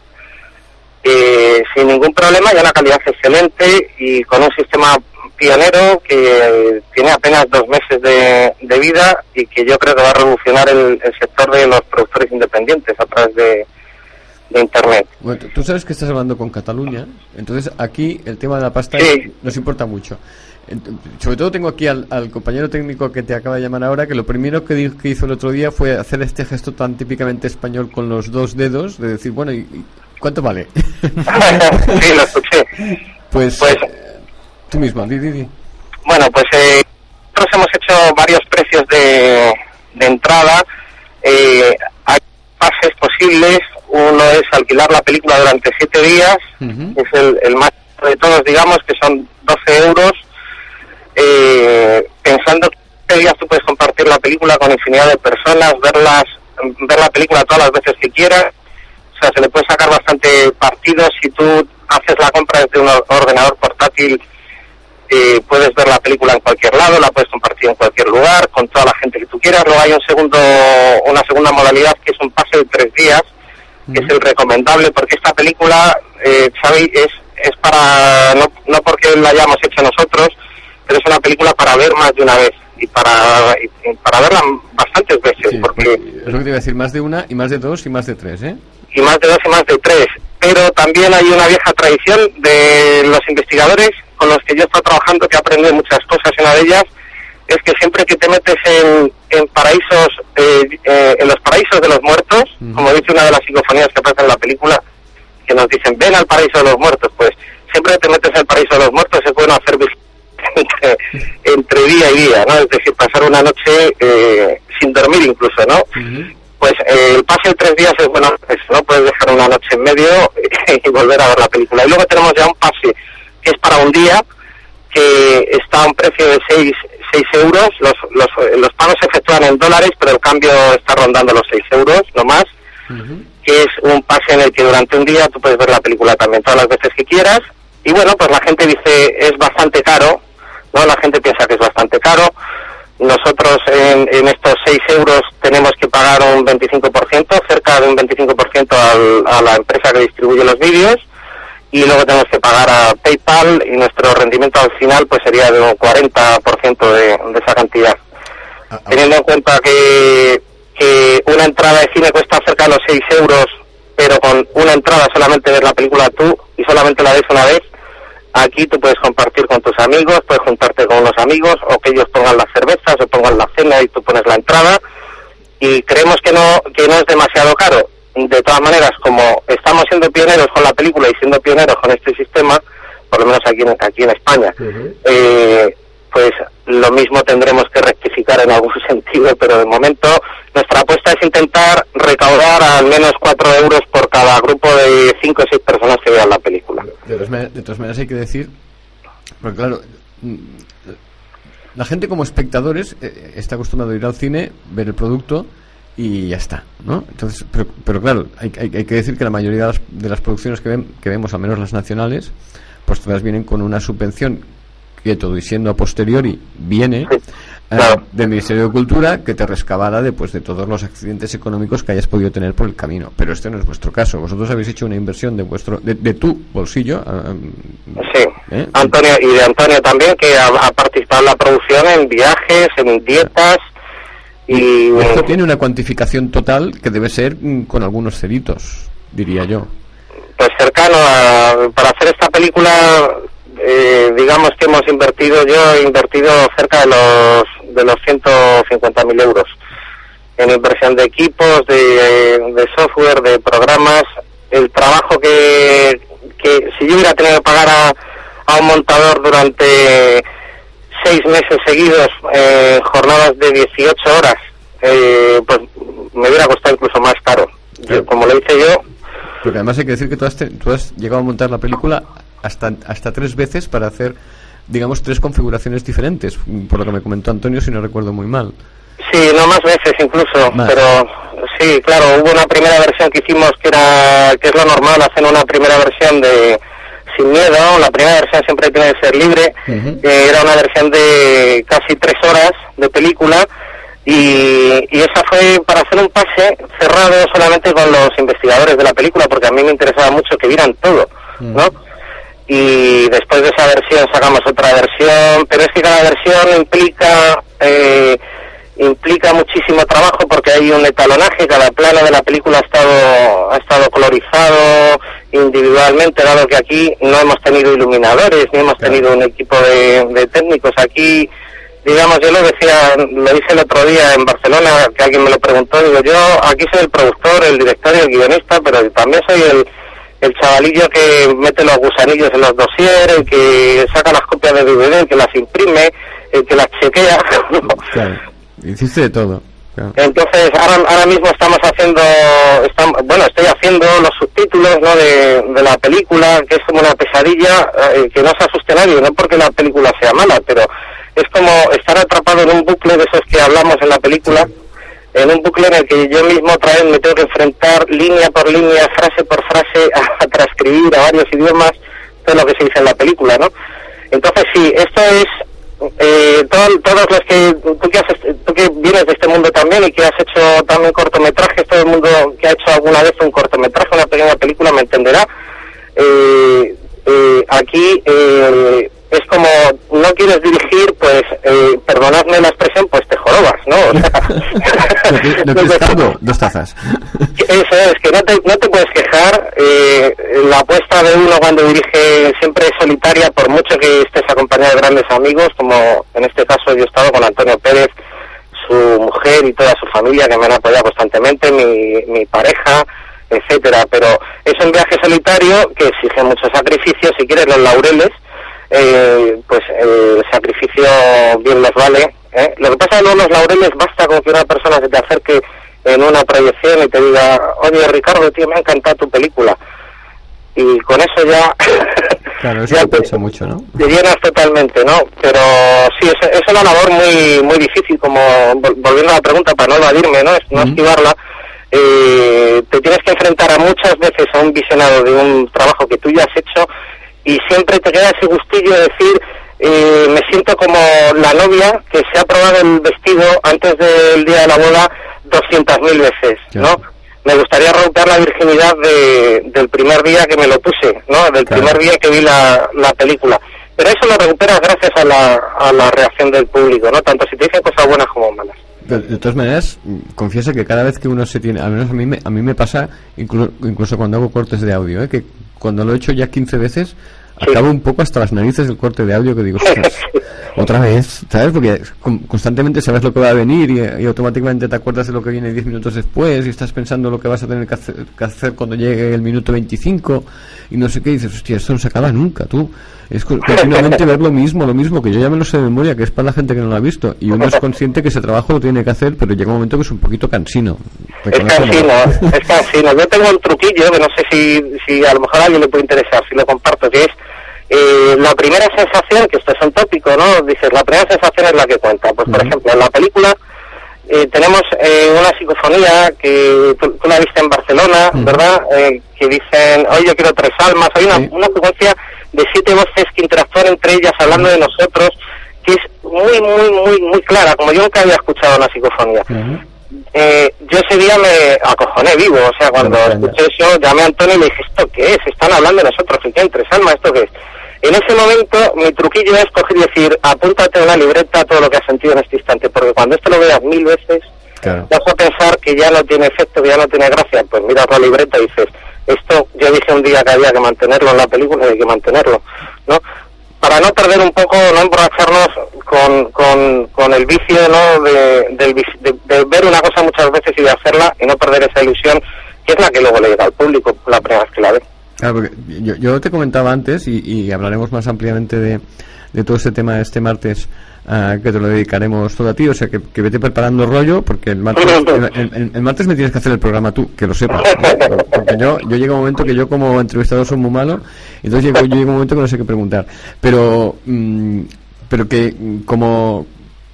eh, sin ningún problema y una calidad excelente y con un sistema pionero que tiene apenas dos meses de, de vida y que yo creo que va a revolucionar el, el sector de los productores independientes a través de, de Internet. Bueno, tú- sabes que estás hablando con Cataluña, entonces aquí el tema de la pasta Sí. nos importa mucho. Sobre todo tengo aquí al, al compañero técnico que te acaba de llamar ahora, que lo primero que, dijo, que hizo el otro día fue hacer este gesto tan típicamente español con los dos dedos, de decir, bueno, ¿y, y cuánto vale? sí, lo escuché. pues, Pues- tú mismo, di, di, di. Bueno, pues eh, nosotros hemos hecho varios precios de, de entrada. Eh, hay pases posibles. Uno es alquilar la película durante siete días, es el, el más de todos, digamos, que son 12 euros. Eh, pensando que en siete días tú puedes compartir la película con infinidad de personas, verlas, ver la película todas las veces que quieras. O sea, se le puede sacar bastante partido si tú haces la compra desde un or- ordenador portátil eh, puedes ver la película en cualquier lado, la puedes compartir en cualquier lugar, con toda la gente que tú quieras. Luego hay un segundo, una segunda modalidad que es un pase de tres días, que es el recomendable, porque esta película, eh, Xavi, es, es para, no, no porque la hayamos hecho nosotros, pero es una película para ver más de una vez y para, y- para verla bastantes veces, Sí, porque es lo que te iba a decir, más de una y más de dos y más de tres, ¿eh? Y más de dos y más de tres. Pero también hay una vieja tradición de los investigadores con los que yo he estado trabajando, que he aprendido muchas cosas. y Una de ellas es que siempre que te metes en, en paraísos, eh, eh, en los paraísos de los muertos, como dice una de las psicofonías que aparece en la película, que nos dicen, ven al paraíso de los muertos, pues siempre que te metes el paraíso de los muertos es bueno hacer entre, entre día y día, ¿no? Es decir, pasar una noche eh, sin dormir incluso, ¿no? Pues eh, el pase de tres días es bueno, eso, ¿no? Puedes dejar una noche en medio y volver a ver la película. Y luego tenemos ya un pase que es para un día, que está a un precio de 6, euros. Los, los, los pagos se efectúan en dólares, pero el cambio está rondando los 6 euros, no más. Que es un pase en el que durante un día tú puedes ver la película también todas las veces que quieras. Y bueno, pues la gente dice es bastante caro, ¿no? La gente piensa que es bastante caro. Nosotros en, en estos 6 euros tenemos que pagar un 25%, cerca de un 25% al, a la empresa que distribuye los vídeos y luego tenemos que pagar a PayPal y nuestro rendimiento al final pues sería de un 40% de, de esa cantidad. Teniendo en cuenta que, que una entrada de cine cuesta cerca de los 6 euros, pero con una entrada solamente ves la película tú y solamente la ves una vez, aquí tú puedes compartir con tus amigos, puedes juntarte con unos amigos o que ellos pongan las cervezas o pongan la cena y tú pones la entrada y creemos que no, que no es demasiado caro. De todas maneras, como estamos siendo pioneros con la película y siendo pioneros con este sistema, por lo menos aquí en, aquí en España, eh, pues lo mismo tendremos que rectificar en algún sentido, pero de momento nuestra apuesta es intentar recaudar al menos 4 euros por cada grupo de 5 o 6 personas que vean la película. De todas, maneras, de todas maneras hay que decir, porque claro, la gente como espectadores eh, está acostumbrado a ir al cine, ver el producto y ya está, ¿no? Entonces, pero, pero claro, hay, hay- hay que decir que la mayoría de las, de las producciones que, ven- que vemos, al menos las nacionales, pues todas vienen con una subvención que todo y siendo a posteriori viene eh, claro. del Ministerio de Cultura que te rescabara de, pues, de todos los accidentes económicos que hayas podido tener por el camino. Pero este no es vuestro caso. Vosotros habéis hecho una inversión de vuestro de, de tu bolsillo. ah, Sí, ¿eh? Antonio y de Antonio también, que ha, ha participado en la producción, en viajes, en dietas y Esto tiene una cuantificación total que debe ser mm, con algunos ceritos, diría yo. pues cercano a, para hacer esta película eh, digamos que hemos invertido yo he invertido cerca de los de los 150.000 euros en inversión de equipos de, de software de programas. El trabajo que, que si yo hubiera tenido que pagar a, a un montador durante seis meses seguidos eh, jornadas de 18 horas eh, pues me hubiera costado incluso más caro. Yo, como lo hice yo Porque además hay que decir que tú has, te- tú has llegado a montar la película hasta, hasta tres veces para hacer, digamos, tres configuraciones diferentes, por lo que me comentó Antonio, si no recuerdo muy mal. Sí, no más veces incluso, Más. pero sí, claro, hubo una primera versión que hicimos que era que es lo normal, hacen una primera versión de sin miedo, la primera versión siempre tiene que ser libre, eh, era una versión de casi tres horas de película y, y esa fue para hacer un pase cerrado solamente con los investigadores de la película porque a mí me interesaba mucho que vieran todo, ¿no? Y después de esa versión sacamos otra versión, pero es que cada versión implica eh, implica muchísimo trabajo porque hay un etalonaje, cada plano de la película ha estado ha estado colorizado, individualmente, dado que aquí no hemos tenido iluminadores, ni hemos tenido un equipo de, de técnicos. Aquí, digamos, yo lo decía, lo hice el otro día en Barcelona, que alguien me lo preguntó, digo, yo aquí soy el productor, el director y el guionista, pero también soy el, el chavalillo que mete los gusanillos en los dossiers, el que saca las copias de DVD, el que las imprime, el que las chequea. Claro. Hiciste de todo. claro. Entonces, ahora, ahora mismo estamos haciendo, estam- bueno, estoy haciendo los subtítulos ¿no? de, de la película, que es como una pesadilla, eh, que no se asuste nadie, no porque la película sea mala, pero es como estar atrapado en un bucle de esos que hablamos en la película, en un bucle en el que yo mismo otra vez me tengo que enfrentar línea por línea, frase por frase, a, transcribir a varios idiomas todo lo que se dice en la película, ¿no? Entonces sí, esto es eh, todo- todos los que tú que, has tú que vienes de este mundo también y que has hecho también cortometrajes, todo el mundo que ha hecho alguna vez un cortometraje, una pequeña película me entenderá. Eh, eh, aquí eh, es como no quieres dirigir, pues eh, perdonadme la expresión, pues te jorobas, ¿no? O sea, ¿No qui- ¿No quieres caldo? Dos tazas. eso es, que no te, no te puedes quejar. eh, la apuesta de uno cuando dirige siempre es solitaria, por mucho que estés acompañado de grandes amigos, como en este caso yo he estado con Antonio Pérez, su mujer y toda su familia que me han apoyado constantemente, mi, mi pareja, etcétera. Pero es un viaje solitario que exige mucho sacrificio. Si quieres los laureles, eh, pues eh, el sacrificio bien los vale. ¿eh? Lo que pasa es que luego los laureles basta con que una persona se te acerque en una proyección y te diga, oye Ricardo, tío, me ha encantado tu película. Y con eso ya, Claro, eso ya te, piensa mucho, ¿no? te llenas totalmente, ¿no? Pero sí, es, es una labor muy muy difícil, como vol- volviendo a la pregunta para no evadirme, ¿no? Es no esquivarla. Eh, te tienes que enfrentar a muchas veces a un visionado de un trabajo que tú ya has hecho y siempre te queda ese gustillo de decir, eh, me siento como la novia que se ha probado el vestido antes del día de la boda 200.000 veces, ¿no? Me gustaría romper la virginidad de, del primer día que me lo puse, ¿no? Del Claro. primer día que vi la, la película. Pero eso lo recuperas gracias a la, a la reacción del público, ¿no? Tanto si te dicen cosas buenas como malas. De, de todas maneras, confiesa que cada vez que uno se tiene, al menos a mí me, a mí me pasa, inclu- incluso cuando hago cortes de audio, ¿eh? que cuando lo he hecho ya 15 veces, acabo un poco hasta las narices del corte de audio que digo, "Ostras, otra vez, ¿sabes? Porque con- constantemente sabes lo que va a venir y, y automáticamente te acuerdas de lo que viene 10 minutos después y estás pensando lo que vas a tener que hacer, que hacer cuando llegue el minuto 25 y no sé qué, y dices, hostia, esto no se acaba nunca, tú. Es co- continuamente ver lo mismo, lo mismo, que yo ya me lo sé de memoria, que es para la gente que no lo ha visto. Y uno es consciente que ese trabajo lo tiene que hacer, pero llega un momento que es un poquito cansino. Es cansino, es cansino. Yo tengo un truquillo que no sé si, si a lo mejor a alguien le puede interesar, si lo comparto, que es eh, la primera sensación, que esto es un tópico, ¿no? Dices, la primera sensación es la que cuenta. Pues, por ejemplo, en la película eh, tenemos eh, una psicofonía que tú, tú la viste en Barcelona, ¿verdad? Eh, que dicen, oye, yo quiero tres almas. Hay una, una secuencia de siete voces que interactúan entre ellas hablando de nosotros, que es muy, muy, muy, muy clara, como yo nunca había escuchado una psicofonía. Eh, yo ese día me acojoné vivo, o sea, cuando escuché eso, llamé a Antonio y le dije, ¿esto qué es? Están hablando de nosotros, que tienen tres almas, ¿esto qué es? En ese momento, mi truquillo es coger y decir, apúntate en una libreta todo lo que has sentido en este instante, porque cuando esto lo veas mil veces, Claro. vas a pensar que ya no tiene efecto, que ya no tiene gracia, pues miras la libreta y dices, esto yo dije un día que había que mantenerlo en la película y hay que mantenerlo, ¿no? Para no perder un poco, no emborracharnos con, con, con el vicio, ¿no? De, del de, ver una cosa muchas veces y de hacerla y no perder esa ilusión, que es la que luego le llega al público la primera vez que la ve. Claro, porque yo, yo te comentaba antes y hablaremos más ampliamente de, de todo este tema este martes ah, que te lo dedicaremos todo a ti, o sea que, que vete preparando rollo porque el martes, el, el- el martes me tienes que hacer el programa tú, que lo sepas, ¿no? porque yo, yo llega un momento que yo como entrevistador soy muy malo, entonces llego, yo llega un momento que no sé qué preguntar, pero mm, pero que mm, como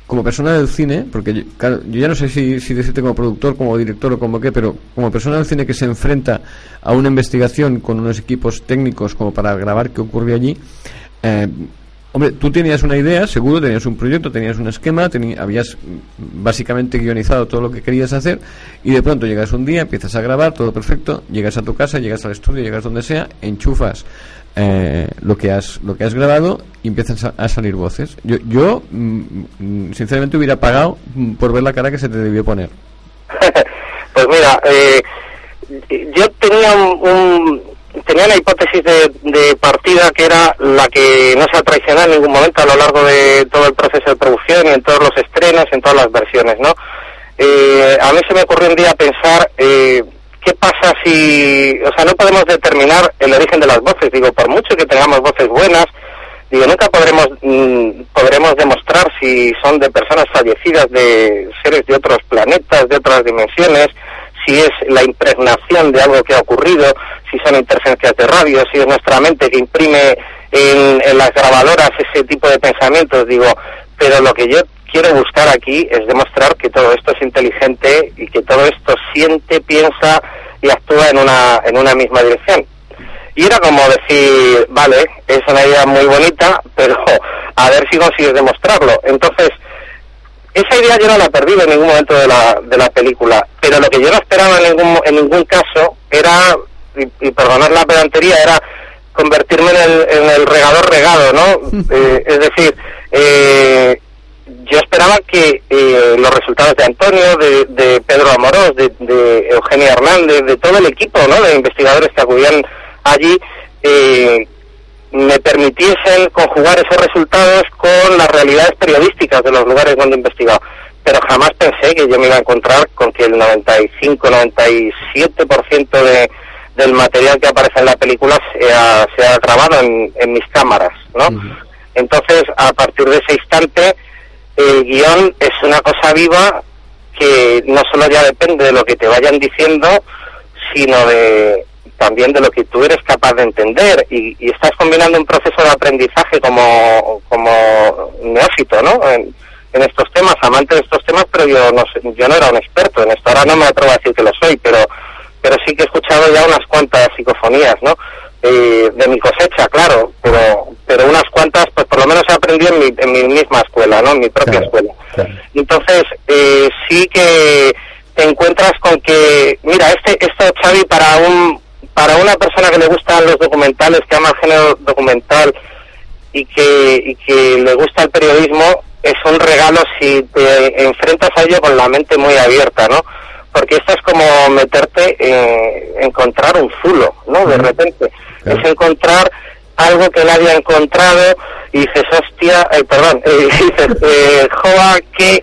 como persona del cine, porque yo, claro, yo ya no sé si, si decirte como productor, como director o como qué, pero como persona del cine que se enfrenta a una investigación con unos equipos técnicos como para grabar qué ocurrió allí, eh, hombre, tú tenías una idea, seguro, tenías un proyecto, tenías un esquema, habías mm, básicamente guionizado todo lo que querías hacer y de pronto llegas un día, empiezas a grabar, todo perfecto, llegas a tu casa, llegas al estudio, llegas donde sea, enchufas eh, lo que has lo que has grabado y empiezan a salir voces. Yo, yo mm, mm, sinceramente hubiera pagado por ver la cara que se te debió poner. Pues mira, eh, yo tenía un, un- tenía una hipótesis de, partida que era la que no se ha traicionado en ningún momento a lo largo de todo el proceso de producción y en todos los estrenos, en todas las versiones, ¿no? Eh, a mí se me ocurrió un día pensar eh, qué pasa si, o sea, no podemos determinar el origen de las voces. Digo, por mucho que tengamos voces buenas, digo, nunca podremos mm, podremos demostrar si son de personas fallecidas, de seres de otros planetas, de otras dimensiones, si es la impregnación de algo que ha ocurrido, si son interferencias de radio, si es nuestra mente que imprime en, las grabadoras ese tipo de pensamientos. Digo, pero lo que yo quiero buscar aquí es demostrar que todo esto es inteligente y que todo esto siente, piensa y actúa en una, en una misma dirección. Y era como decir, vale, es una idea muy bonita, pero a ver si consigues demostrarlo. Entonces, esa idea yo no la perdí en ningún momento de la, de la película, pero lo que yo no esperaba en ningún, en ningún caso era, y perdonar la pedantería, era convertirme en el, en el regador regado, ¿no? Eh, es decir, eh, yo esperaba que eh, los resultados de Antonio, de, de Pedro Amorós, de, de Eugenio Hernández, de todo el equipo ¿no? de investigadores que acudían allí, eh, me permitiesen conjugar esos resultados con las realidades periodísticas de los lugares donde he investigado. Pero jamás pensé que yo me iba a encontrar con que el 95-97% de, del material que aparece en la película sea, sea grabado en, en mis cámaras, ¿no? Entonces, a partir de ese instante, el guion es una cosa viva que no solo ya depende de lo que te vayan diciendo, sino de también de lo que tú eres capaz de entender y, y estás combinando un proceso de aprendizaje como, como neófito, ¿no? En, en estos temas, amante de estos temas, pero yo no yo no era un experto en esto, ahora no me atrevo a decir que lo soy, pero pero sí que he escuchado ya unas cuantas psicofonías, ¿no? Eh, de mi cosecha, claro, pero pero unas cuantas, pues por lo menos he aprendido en mi, en mi misma escuela, ¿no? En mi propia escuela. Entonces, eh, sí que te encuentras con que, mira, este esto, Xavi, para un para una persona que le gustan los documentales, que ama el género documental y que, y que le gusta el periodismo, es un regalo si te enfrentas a ello con la mente muy abierta, ¿no? Porque esto es como meterte en encontrar un zulo, ¿no? De repente. Es encontrar algo que nadie ha encontrado y dices, hostia, eh, perdón, eh, dices, eh, joa, qué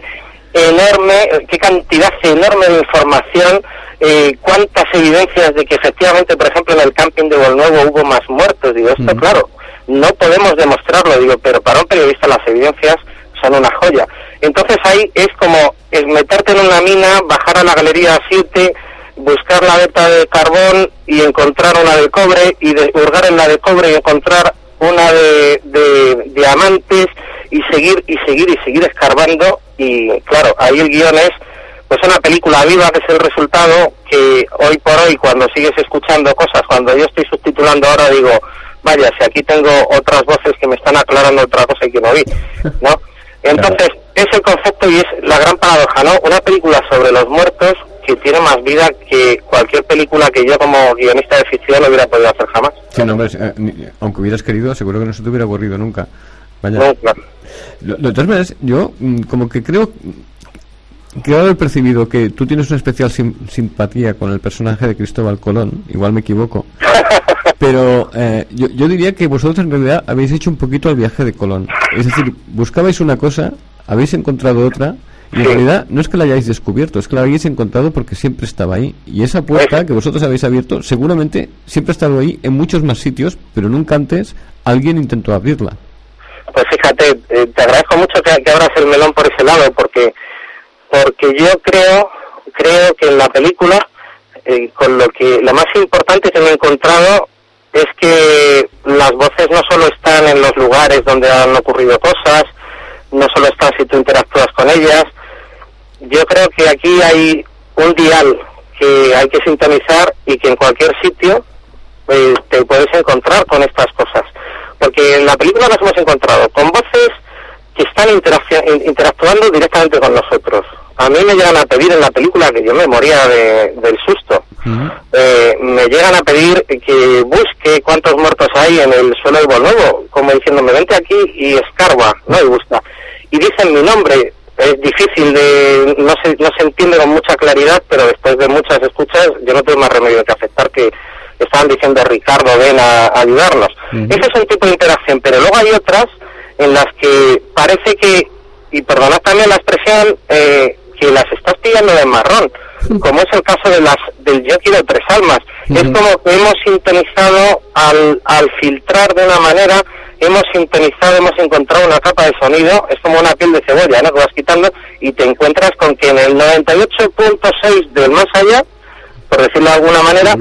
enorme, qué cantidad enorme de información, eh, cuántas evidencias de que efectivamente, por ejemplo, en el camping de Nuevo hubo más muertos. Digo, esto, claro, no podemos demostrarlo, digo, pero para un periodista las evidencias son una joya. Entonces ahí es como es meterte en una mina, bajar a la galería 7, buscar la beta de carbón y encontrar una de cobre y de, hurgar en la de cobre y encontrar una de, de diamantes y seguir y seguir y seguir escarbando y claro, ahí el guion es pues una película viva que es el resultado que hoy por hoy cuando sigues escuchando cosas, cuando yo estoy subtitulando ahora digo, vaya, si aquí tengo otras voces que me están aclarando otra cosa que no vi, ¿no? Entonces, es el concepto y es la gran paradoja, ¿no? Una película sobre los muertos que tiene más vida que cualquier película que yo como guionista de ficción no hubiera podido hacer jamás. Sí, no, hombre, eh, ni- aunque hubieras querido, seguro que no se te hubiera aburrido nunca. Vaya. No, claro. Lo- De todas maneras, yo mm, como que creo que haber percibido que tú tienes una especial sim- simpatía con el personaje de Cristóbal Colón, igual me equivoco, pero eh, yo, yo diría que vosotros en realidad habéis hecho un poquito el viaje de Colón. Es decir, buscabais una cosa, habéis encontrado otra, y en realidad no es que la hayáis descubierto, es que la habéis encontrado porque siempre estaba ahí. Y esa puerta que vosotros habéis abierto, seguramente siempre ha estado ahí en muchos más sitios, pero nunca antes alguien intentó abrirla. Pues fíjate, eh, te agradezco mucho que, que abras el melón por ese lado, porque porque yo creo creo que en la película eh, con lo que lo más importante que me he encontrado es que las voces no solo están en los lugares donde han ocurrido cosas, no solo están si tú interactúas con ellas. Yo creo que aquí hay un dial que hay que sintonizar y que en cualquier sitio eh, te puedes encontrar con estas cosas. Porque en la película nos hemos encontrado con voces que están interactuando directamente con nosotros. A mí me llegan a pedir en la película que yo me moría de- del susto. Eh, me llegan a pedir que busque cuántos muertos hay en el suelo de Nuevo, como diciéndome, vente aquí y escarba, ¿no? Y busca. Y dicen mi nombre, es difícil de, no se, no se entiende con mucha claridad, pero después de muchas escuchas yo no tengo más remedio que aceptar que estaban diciendo Ricardo, ven a, a ayudarnos. Ese es un tipo de interacción, pero luego hay otras en las que parece que, y perdonad también la expresión, eh, que las estás pillando de marrón, como es el caso de las del Yo quiero tres almas. Es como que hemos sintonizado al, al filtrar de una manera, hemos sintonizado, hemos encontrado una capa de sonido, es como una piel de cebolla, ¿no? Que vas quitando y te encuentras con que en el 98.6 del más allá, por decirlo de alguna manera,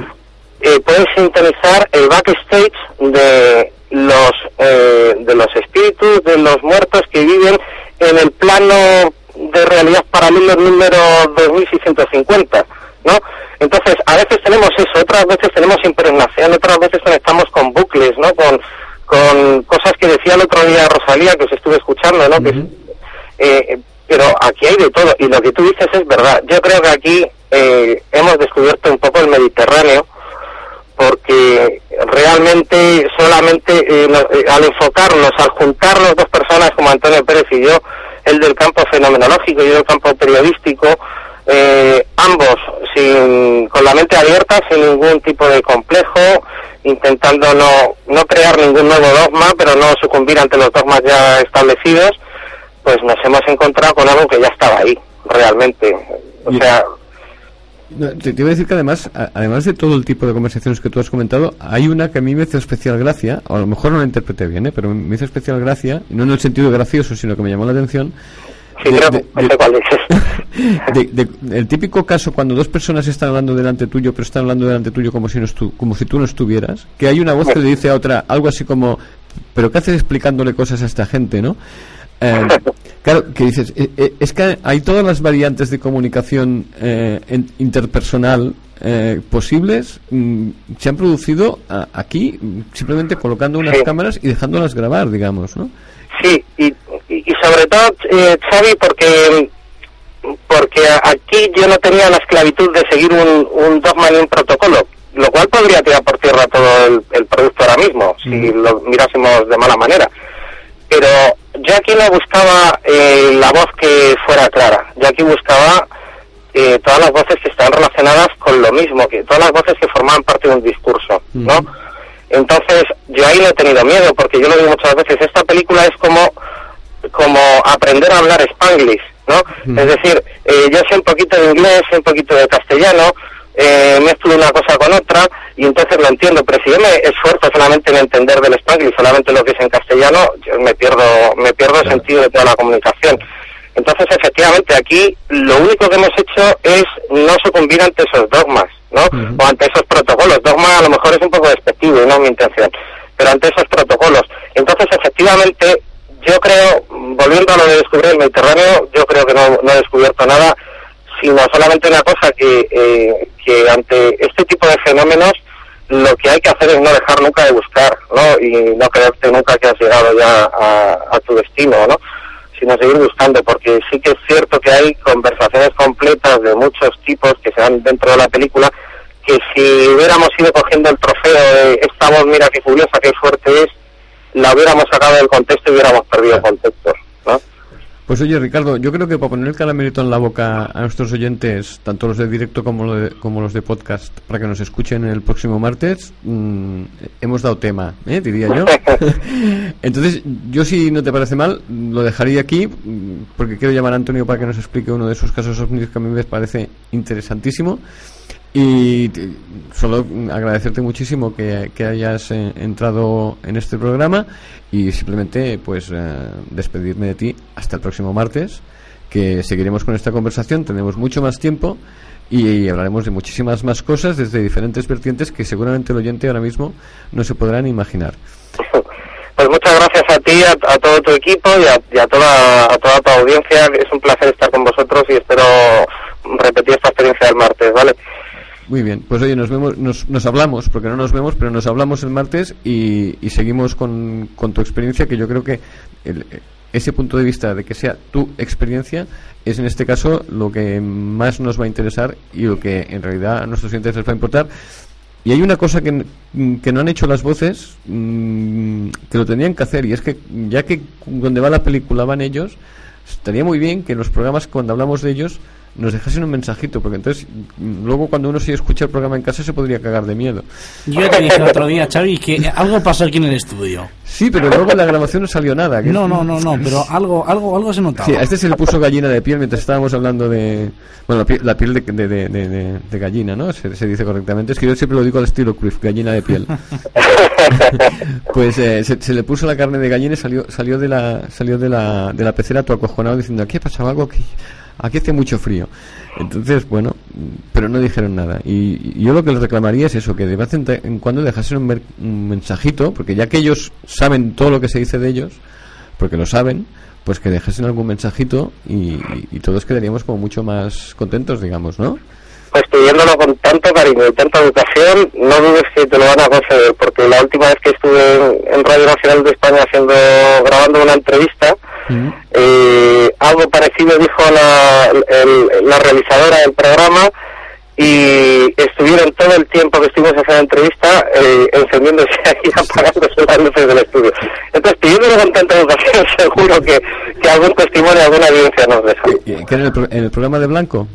eh, puedes sintonizar el backstage de los eh, de los espíritus de los muertos que viven en el plano de realidad paralelo número 2650, ¿no? Entonces, a veces tenemos eso, otras veces tenemos impregnación, otras veces conectamos con bucles, ¿no? Con, con cosas que decía el otro día Rosalía, que os estuve escuchando, ¿no? Que, eh, pero aquí hay de todo, y lo que tú dices es verdad. Yo creo que aquí eh, hemos descubierto un poco el Mediterráneo, porque realmente solamente eh, no- eh, al enfocarnos, al juntarnos dos personas como Antonio Pérez y yo, el del campo fenomenológico y yo del campo periodístico, eh, ambos sin, con la mente abierta, sin ningún tipo de complejo, intentando no, no crear ningún nuevo dogma, pero no sucumbir ante los dogmas ya establecidos, pues nos hemos encontrado con algo que ya estaba ahí, realmente. O sea, No, Te, te iba a decir que además, a- además de todo el tipo de conversaciones que tú has comentado, hay una que a mí me hizo especial gracia, o a lo mejor no la interpreté bien, ¿eh? pero me hizo especial gracia, no en el sentido gracioso, sino que me llamó la atención. sí, de- creo de- que sé cuál dices. de- de- el típico caso cuando dos personas están hablando delante tuyo, pero están hablando delante tuyo como si, no estu- como si tú no estuvieras, que hay una voz que le dice a otra algo así como, pero ¿qué haces explicándole cosas a esta gente, no? Eh, claro, que dices, eh, eh, es que hay todas las variantes de comunicación eh, interpersonal eh, posibles, mm, se han producido aquí simplemente colocando unas Sí. cámaras y dejándolas grabar, digamos, ¿no? Sí, y, y, sobre todo, eh, Xavi, porque porque aquí yo no tenía la esclavitud de seguir un, un dogma ni un protocolo, lo cual podría tirar por tierra todo el, el producto ahora mismo, si lo mirásemos de mala manera. Pero yo aquí no buscaba eh, la voz que fuera clara, yo aquí buscaba eh, todas las voces que están relacionadas con lo mismo, que todas las voces que formaban parte de un discurso, ¿no? Entonces, yo ahí no he tenido miedo, porque yo lo digo muchas veces, esta película es como, como aprender a hablar spanglish, ¿no? Es decir, eh, yo sé un poquito de inglés, sé un poquito de castellano, eh, mezclo una cosa con otra y entonces lo entiendo, pero si yo me esfuerzo solamente en entender del spanglish, solamente lo que es en castellano, yo me pierdo, me pierdo el sentido de toda la comunicación. Entonces, efectivamente, aquí lo único que hemos hecho es no sucumbir ante esos dogmas, ¿no? O ante esos protocolos. Dogma a lo mejor es un poco despectivo y no es mi intención, pero ante esos protocolos. Entonces, efectivamente, yo creo, volviendo a lo de descubrir el Mediterráneo, yo creo que no, no he descubierto nada, sino solamente una cosa que, eh, que ante este tipo de fenómenos lo que hay que hacer es no dejar nunca de buscar, ¿no? Y no creerte nunca que has llegado ya a, tu destino, ¿no? Sino seguir buscando, porque sí que es cierto que hay conversaciones completas de muchos tipos que se dan dentro de la película, que si hubiéramos ido cogiendo el trofeo de esta voz, mira qué curiosa, qué fuerte es, la hubiéramos sacado del contexto y hubiéramos perdido contextos, ¿no? Pues oye, Ricardo, yo creo que para poner el caramelito en la boca a nuestros oyentes, tanto los de directo como, lo de- como los de podcast, para que nos escuchen el próximo martes, mm, hemos dado tema, ¿eh? diría yo. Entonces, yo si no te parece mal, lo dejaría aquí, porque quiero llamar a Antonio para que nos explique uno de esos casos ovnis que a mí me parece interesantísimo. Y te- solo agradecerte muchísimo que, hayas eh, entrado en este programa y simplemente pues eh, despedirme de ti hasta el próximo martes, que seguiremos con esta conversación, tenemos mucho más tiempo y hablaremos de muchísimas más cosas desde diferentes vertientes que seguramente el oyente ahora mismo no se podrán imaginar. Pues muchas gracias a ti, a, a todo tu equipo y a, y a toda, a toda tu audiencia. Es un placer estar con vosotros y espero repetir esta experiencia el martes, ¿vale? Muy bien, pues oye, nos vemos, nos, nos hablamos, porque no nos vemos, pero nos hablamos el martes y, y seguimos con, con tu experiencia, que yo creo que el- ese punto de vista de que sea tu experiencia es en este caso lo que más nos va a interesar y lo que en realidad a nuestros clientes les va a importar. Y hay una cosa que, que no han hecho las voces, mm, que lo tenían que hacer, y es que ya que donde va la película van ellos, estaría muy bien que en los programas cuando hablamos de ellos nos dejasen un mensajito, porque entonces luego cuando uno sí escucha el programa en casa se podría cagar de miedo. Yo te dije el otro día, Xavi, que algo pasó aquí en el estudio. Sí, pero luego en la grabación no salió nada. No, no, no, no, pero algo, algo, algo se notaba. Sí, a este se le puso gallina de piel mientras estábamos hablando de... Bueno, la piel, la piel de, de, de- de- gallina, ¿no? Se, se dice correctamente. Es que yo siempre lo digo al estilo Cruyff, gallina de piel. pues eh, se, se le puso la carne de gallina y salió, salió, de, la, salió de, la, de la pecera todo acojonado diciendo, aquí ha pasado algo, aquí, aquí hace mucho frío. Entonces, bueno, pero no dijeron nada. Y, yo lo que les reclamaría es eso, que de vez en, cuando dejasen un, un mensajito, porque ya que ellos saben todo lo que se dice de ellos, porque lo saben, pues que dejasen algún mensajito y, y todos quedaríamos como mucho más contentos, digamos, ¿no? Pues pidiéndolo con tanto cariño y tanta educación, no dudes que te lo van a conceder, porque la última vez que estuve en Radio Nacional de España haciendo, grabando una entrevista, eh, algo parecido dijo la, el- la realizadora del programa y estuvieron todo el tiempo que estuvimos haciendo la entrevista eh, encendiéndose y apagándose las luces del estudio. Entonces, pidiéndolo con tanta educación, seguro que, que algún testimonio, alguna evidencia nos deja. ¿Y ¿Qué era el, pro- en el programa de Blanco?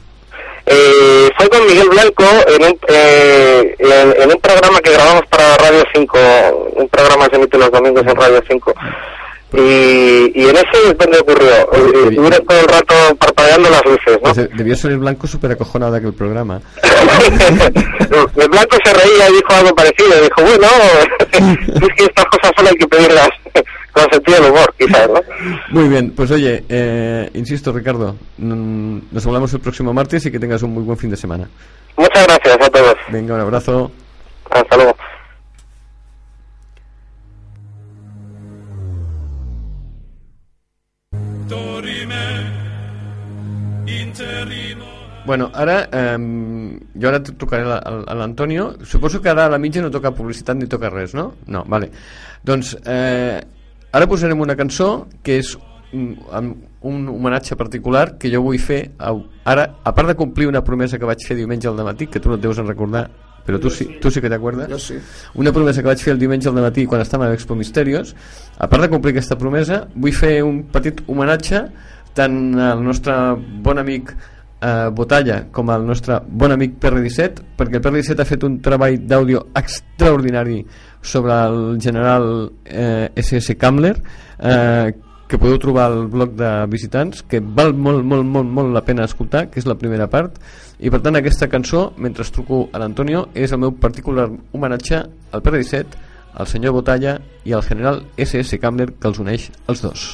Eh, fue con Miguel Blanco en un, eh, en, en un programa que grabamos para Radio 5, un programa que se emite los domingos en Radio 5. Y, y en ese es donde ocurrió. Eh, Estuvieron todo el rato parpadeando las luces, ¿no? Pues, debió ser el Blanco súper acojonado aquel programa. el Blanco se reía y dijo algo parecido. Dijo, bueno, es que estas cosas solo hay que pedirlas con sentido del humor, quizás, ¿no? Muy bien, pues oye, eh, insisto Ricardo, mm, nos hablamos el próximo martes y que tengas un muy buen fin de semana. Muchas gracias a todos. Venga, un abrazo. Hasta luego. Bueno, ara eh, jo ara tocaré la- a l'Antonio. Suposo que ara a la mitja no toca publicitat ni toca res, no? No, vale. Doncs eh, ara posarem una cançó que és un, un homenatge particular que jo vull fer a, ara, a part de complir una promesa que vaig fer diumenge al matí que tu no et deus en recordar però tu sí, tu sí que t'acordes? Jo sí. una promesa que vaig fer el diumenge al matí quan estàvem a Expo Misterios. A part de complir aquesta promesa vull fer un petit homenatge tant al nostre bon amic eh, Botalla com al nostre bon amic PR17 perquè el PR17 ha fet un treball d'àudio extraordinari sobre el general eh, SS Kamler eh, que podeu trobar al blog de visitants que val molt, molt, molt, molt la pena escoltar que és la primera part. I per tant aquesta cançó, mentre truco a l'Antonio és el meu particular homenatge al PR17, al senyor Botalla i al general SS Kamler que els uneix els dos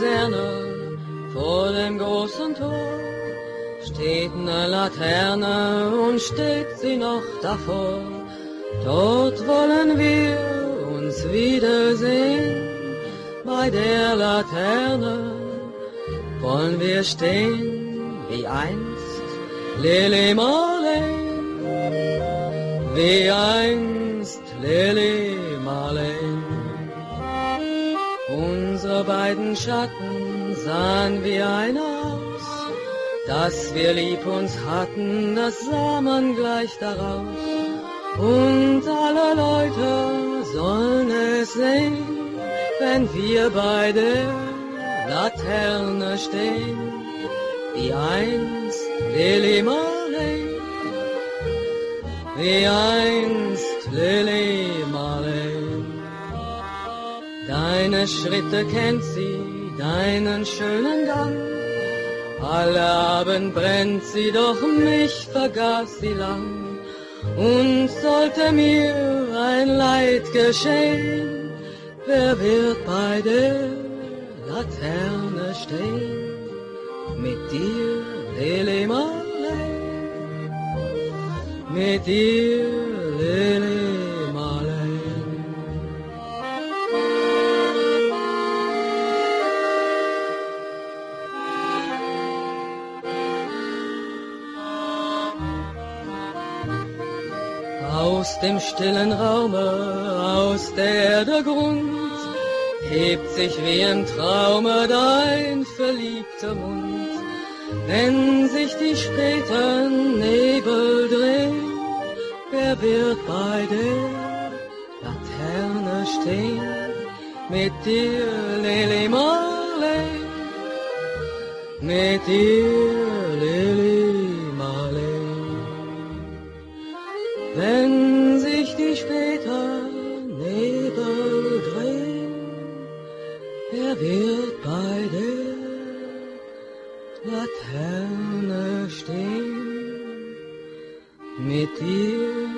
der Kaserne, vor dem großen Tor, steht eine Laterne und steht sie noch davor. Dort wollen wir uns wiedersehen, bei der Laterne wollen wir stehen, wie einst Lili Marleen, wie einst Lili Beiden Schatten sahen wie ein aus, dass wir lieb uns hatten, das sah man gleich daraus. Und alle Leute sollen es sehen, wenn wir bei der Laterne stehen, wie einst Lili Marley, wie einst Lili. Deine Schritte kennt sie, deinen schönen Gang. Alle Abend brennt sie, doch mich vergaß sie lang. Und sollte mir ein Leid geschehen, wer wird bei der Laterne stehen? Mit dir, Lili Marley, mit dir, Marley. Aus dem stillen Raume, aus der der Grund, hebt sich wie im Traume dein verliebter Mund. Wenn sich die späten Nebel drehen, wer wird bei der Laterne stehen? Mit dir, Lili Marley, mit dir, Lili Marley. Wenn m'étire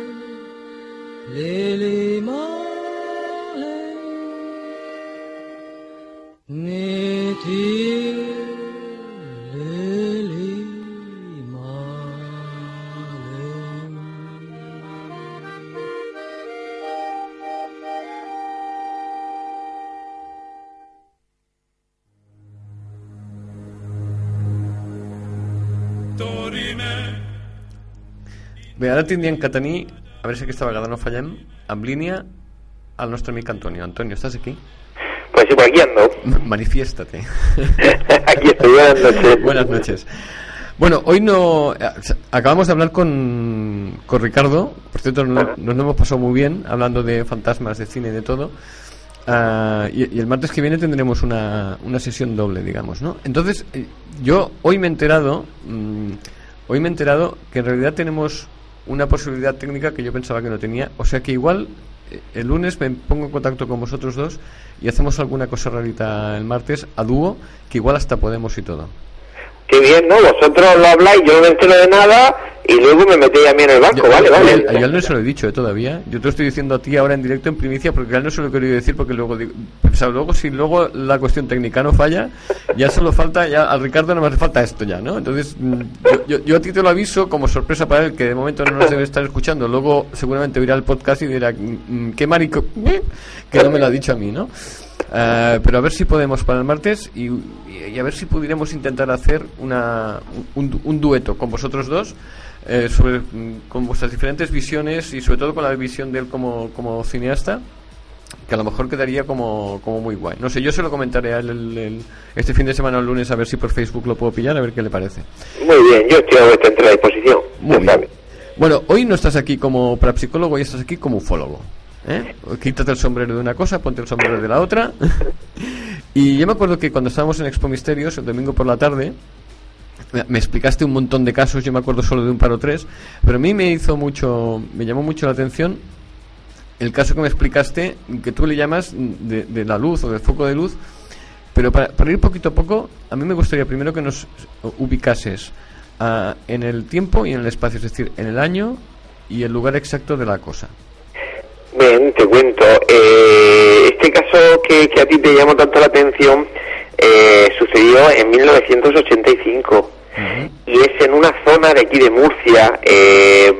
l'élément. Bé, ara tindríem que tenir, a veure si aquesta vegada no fallem, en línia al nostre amic Antonio. Antonio, ¿estás aquí? Pues sí, por aquí ando. Manifiéstate. Aquí estoy, buenas noches. Buenas noches. Bueno, hoy no. eh, Acabamos de hablar con, con Ricardo. Por cierto, no- nos lo hemos pasado muy bien hablando de fantasmas, de cine y de todo. Ah, y, y el martes que viene tendremos una, una sesión doble, digamos, ¿no? Entonces, eh, yo hoy me he enterado. mm, hoy me he enterado que en realidad tenemos una posibilidad técnica que yo pensaba que no tenía. O sea que igual eh, el lunes me pongo en contacto con vosotros dos y hacemos alguna cosa rarita el martes a dúo, que igual hasta podemos y todo. Qué bien, ¿no? Vosotros lo habláis, yo no me entero de nada y luego me metéis a mí en el banco, vale, Yo- vale. a él no se lo he dicho eh, todavía. Yo te lo estoy diciendo a ti ahora en directo, en primicia, porque a él no se lo he querido decir, porque luego digo, o sea, luego si luego la cuestión técnica no falla, ya solo falta, ya al Ricardo no me hace falta esto ya, ¿no? Entonces, mm, yo, yo- yo a ti te lo aviso como sorpresa para él, que de momento no nos debe estar escuchando. Luego seguramente oirá el podcast y dirá, mm, qué marico, ¿eh? que no me lo ha dicho a mí, ¿no? Eh, pero a ver si podemos para el martes y, y a ver si pudiéramos intentar hacer una, un, du- un dueto con vosotros dos eh, sobre, mm, con vuestras diferentes visiones y sobre todo con la visión de él como, como cineasta que a lo mejor quedaría como, como muy guay. No sé, yo se lo comentaré a él el- el- este fin de semana o el lunes a ver si por Facebook lo puedo pillar, a ver qué le parece. Muy bien, yo estoy a vuestra disposición. Muy bien. Bueno, hoy no estás aquí como parapsicólogo, hoy estás aquí como ufólogo. ¿Eh? Quítate el sombrero de una cosa, ponte el sombrero de la otra. y yo me acuerdo que cuando estábamos en Expo Misterios, el domingo por la tarde, me- explicaste un montón de casos, yo me acuerdo solo de un par o tres, pero a mí me hizo mucho, me llamó mucho la atención el caso que me explicaste, que tú le llamas de, de la luz o del foco de luz, pero para, ir poquito a poco, a mí me gustaría primero que nos ubicases ah, en el tiempo y en el espacio, es decir, en el año y el lugar exacto de la cosa. Bien, te cuento. Eh, este caso que, que a ti te llamó tanto la atención eh, sucedió en 1985 y es en una zona de aquí de Murcia, eh,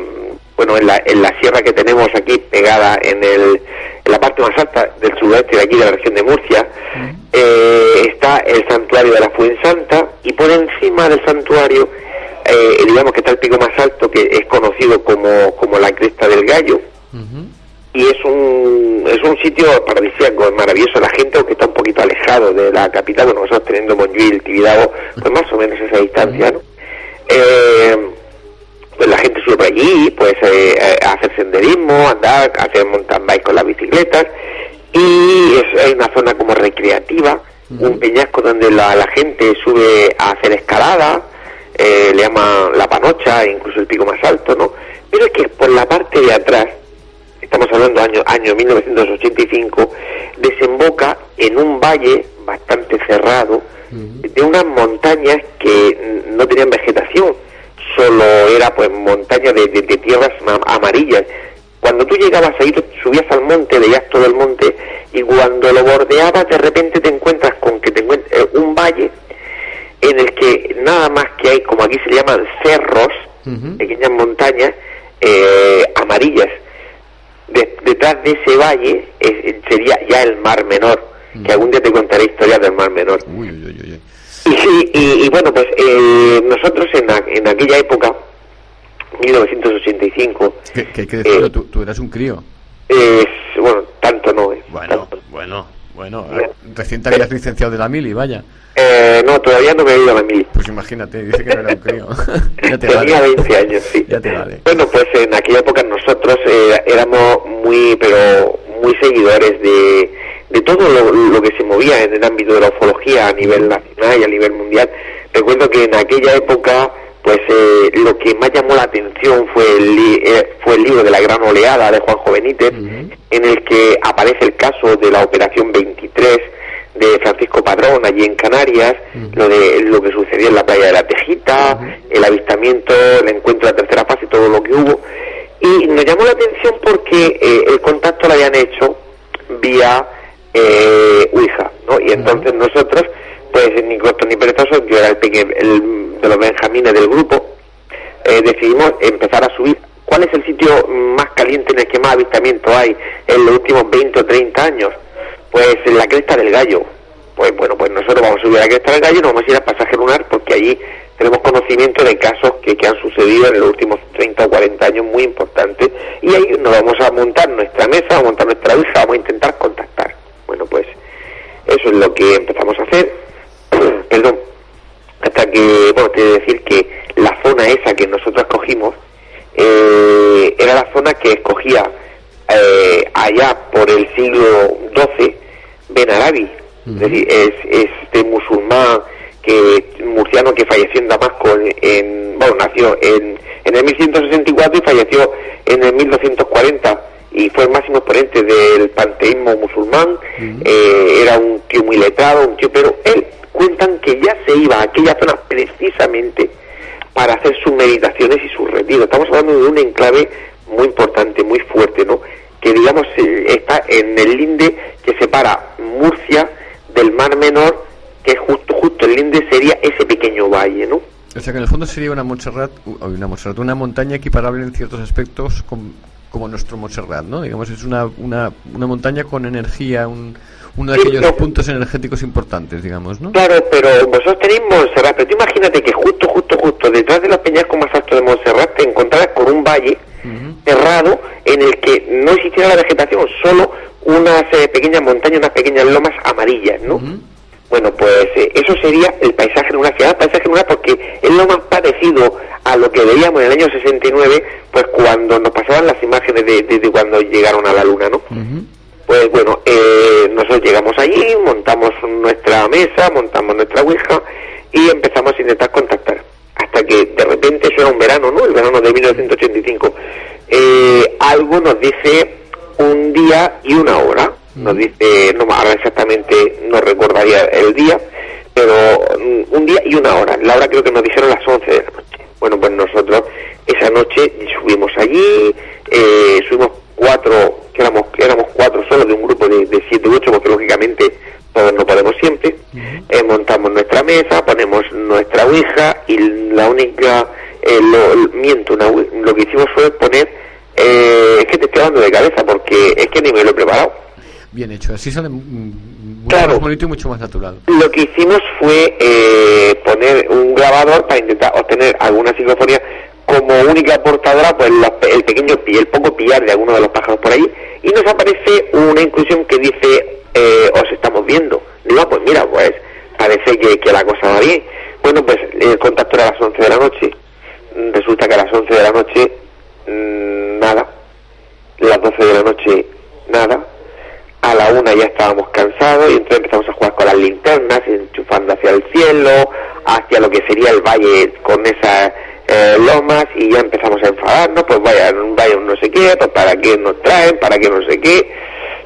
bueno, en la, en la sierra que tenemos aquí pegada en, el, en la parte más alta del sudoeste de aquí de la región de Murcia, eh, está el santuario de la Fuensanta y por encima del santuario, eh, digamos que está el pico más alto que es conocido como, como la cresta del gallo y es un es un sitio paradisíaco, es maravilloso. La gente, aunque está un poquito alejado de la capital, bueno, nosotros teniendo Montjuic, Tibidabo, pues más o menos esa distancia, ¿no? Eh, pues la gente sube por allí, pues eh, a hacer senderismo, andar, hacer mountain bike con las bicicletas y es, hay una zona como recreativa, un peñasco donde la, la gente sube a hacer escalada, eh, le llaman la panocha, incluso el pico más alto, ¿no? Pero es que por la parte de atrás, estamos hablando año, año 1985, desemboca en un valle bastante cerrado de unas montañas que no tenían vegetación, solo era pues montaña de, de- de tierras ma- amarillas. Cuando tú llegabas ahí, subías al monte, veías todo el monte, y cuando lo bordeabas, de repente te encuentras con que te encuentras eh, un valle en el que nada más que hay, como aquí se llaman cerros, pequeñas montañas eh, amarillas. De- detrás de ese valle eh, sería ya el Mar Menor, que algún día te contaré historias del Mar Menor. Y, y, y bueno, pues eh, nosotros en, a- en aquella época, 1985. Que, que hay que decirlo, tú, tú eras un crío. Bueno, tanto no es. Bueno, bueno, bueno. Recién te habías licenciado de la mili, vaya. Eh, no, todavía no me he ido a la mili. Pues imagínate, dice que no era un crío. ya te Tenía vale. 20 años, sí. Ya te vale. Bueno, pues en aquella época nosotros eh, éramos muy, pero muy seguidores de, de todo lo, lo que se movía en el ámbito de la ufología a nivel nacional y a nivel mundial. Recuerdo que en aquella época, pues eh, lo que más llamó la atención fue el, li- eh, fue el libro de la gran oleada de Juanjo Benítez, en el que aparece el caso de la Operación 23 de Francisco Padrón allí en Canarias, lo de lo que sucedió en la playa de la Tejita, el avistamiento, el encuentro de la tercera fase, todo lo que hubo. Y nos llamó la atención porque eh, el contacto lo habían hecho vía eh, Ouija, ¿no? Y entonces nosotros, pues ni cortos ni perezosos, yo era el, peque- el de los benjamines del grupo, eh, decidimos empezar a subir. ¿Cuál es el sitio más caliente en el que más avistamiento hay en los últimos 20 o 30 años? Pues en la cresta del gallo. Pues bueno, pues nosotros vamos a subir a la cresta del gallo y nos vamos a ir al pasaje lunar porque allí tenemos conocimiento de casos que, que han sucedido en los últimos 30 o 40 años muy importantes y ahí nos vamos a montar nuestra mesa, a montar nuestra hija, vamos a intentar contactar. Bueno, pues eso es lo que empezamos a hacer. Perdón, hasta que, bueno, te he de decir que la zona esa que nosotros escogimos eh, era la zona que escogía eh, allá por el siglo XII Ben Arabi, es decir, es este musulmán que murciano que falleció en Damasco en, en- bueno, nació en, en el 1164 y falleció en el 1240 y fue el máximo exponente del panteísmo musulmán, eh, era un tío muy letrado, un tío, pero él cuentan que ya se iba a aquella zona precisamente para hacer sus meditaciones y sus retiros. Estamos hablando de un enclave muy importante, muy fuerte, ¿no? Que digamos eh, está en el linde que separa Murcia del Mar Menor, que justo, justo el linde sería ese pequeño valle, ¿no? O sea que en el fondo sería una Montserrat, una Montserrat, una montaña equiparable en ciertos aspectos con- como nuestro Montserrat, ¿no? Digamos, es una, una, una montaña con energía, un, uno de Sí, aquellos no. puntos energéticos importantes, digamos, ¿no? Claro, pero vosotros tenéis Montserrat, pero tú imagínate que justo, justo, justo detrás de los peñascos más altos de Montserrat te encontrarás con un valle cerrado en el que no existiera la vegetación, solo unas eh, pequeñas montañas, unas pequeñas lomas amarillas, ¿no? Bueno, pues eh, eso sería el paisaje lunar. Se llama paisaje lunar porque es lo más parecido a lo que veíamos en el año 69, pues cuando nos pasaban las imágenes de, de- de cuando llegaron a la luna, ¿no? Pues bueno, eh, nosotros llegamos allí, montamos nuestra mesa, montamos nuestra ouija y empezamos a intentar contactar. Hasta que de repente, eso era un verano, ¿no? El verano de 1985. eh, algo nos dice un día y una hora. Nos dice, no ahora exactamente no recordaría el día, pero mm, un día y una hora. La hora creo que nos dijeron las 11 de la noche. Bueno, pues nosotros esa noche subimos allí, eh, subimos cuatro, que éramos, éramos cuatro solo de un grupo de, de siete u ocho, porque lógicamente todos no podemos siempre. Eh, montamos nuestra mesa, ponemos nuestra ouija y la única, eh, lo, miento, una lo que hicimos fue poner, eh, es que te estoy dando de cabeza porque es que ni me lo he preparado. Bien hecho, así sale mucho Claro. más bonito y mucho más natural. Lo que hicimos fue eh, poner un grabador para intentar obtener alguna psicofonía como única portadora, pues la- el pequeño el poco pillar de alguno de los pájaros por ahí y nos aparece una inclusión que dice eh, os estamos viendo. Digo, pues mira, pues parece que, que la cosa va bien. Bueno, pues el contacto era a las 11 de la noche. Mm, Resulta que a las 11 de la noche mm, nada. Las 12 de la noche nada a la una ya estábamos cansados y entonces empezamos a jugar con las linternas, enchufando hacia el cielo, hacia lo que sería el valle con esas eh, lomas y ya empezamos a enfadarnos, pues vaya, vaya un no sé qué, pues para qué nos traen, para qué no sé qué.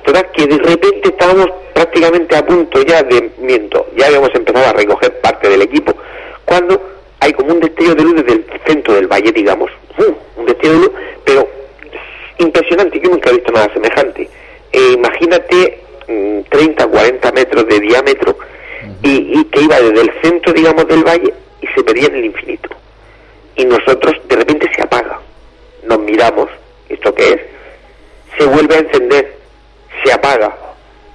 Total, que de repente estábamos prácticamente a punto ya de, miento, ya habíamos empezado a recoger parte del equipo, cuando hay como un destello de luz desde el centro del valle, digamos, ¡uh! un destello de luz, pero impresionante, yo nunca he visto nada semejante. Eh, imagínate mm, 30, 40 metros de diámetro y, y que iba desde el centro, digamos, del valle y se perdía en el infinito. Y nosotros, de repente se apaga. Nos miramos, ¿esto qué es? Se vuelve a encender, se apaga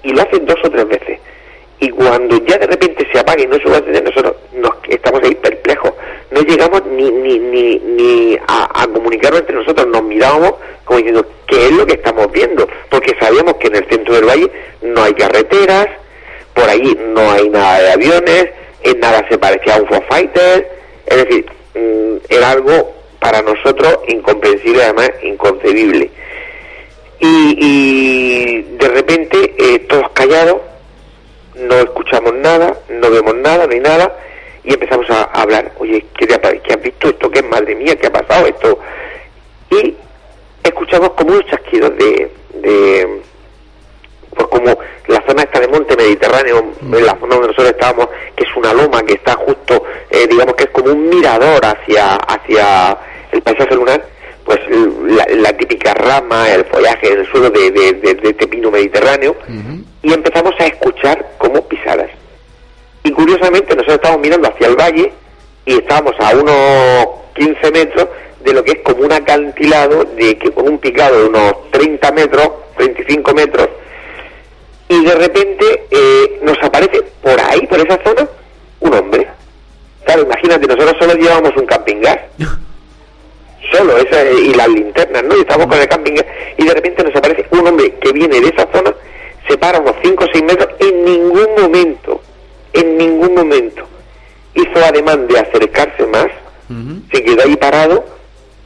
y lo hace dos o tres veces. Y cuando ya de repente se apaga y no se vuelve a encender, nosotros nos, estamos ahí perplejos. no llegamos ni, ni, ni, ni a, comunicarnos entre nosotros, nos mirábamos como diciendo, ¿qué es lo que estamos viendo? Porque sabíamos que en el centro del valle no hay carreteras, por ahí no hay nada de aviones, en nada se parecía a un Fighter, es decir, mm, era algo para nosotros incomprensible, además inconcebible. Y, de repente, eh, todos callados, no escuchamos nada, no vemos nada, ni nada, y empezamos a hablar, oye, ¿qué, te ha qué has visto esto? ¿Qué madre mía? ¿Qué ha pasado esto? Y escuchamos como unos chasquidos de pues como la zona esta de monte mediterráneo, en la zona donde nosotros estábamos, que es una loma que está justo, eh, digamos que es como un mirador hacia, hacia el paisaje lunar, pues la, la típica rama, el follaje el suelo de, de, de- de este pino mediterráneo, y empezamos a escuchar como pisadas. Y curiosamente nosotros estábamos mirando hacia el valle y estábamos a unos 15 metros de lo que es como un acantilado de que con un picado de unos 30 metros, 35 metros, y de repente eh, nos aparece por ahí, por esa zona, un hombre. Claro, imagínate, nosotros solo llevábamos un camping gas. Solo, esa, y las linternas, ¿no? Y estamos con el camping gas, y de repente nos aparece un hombre que viene de esa zona, se para unos 5 o 6 metros, en ningún momento, en ningún momento, hizo ademán de acercarse más, se quedó ahí parado,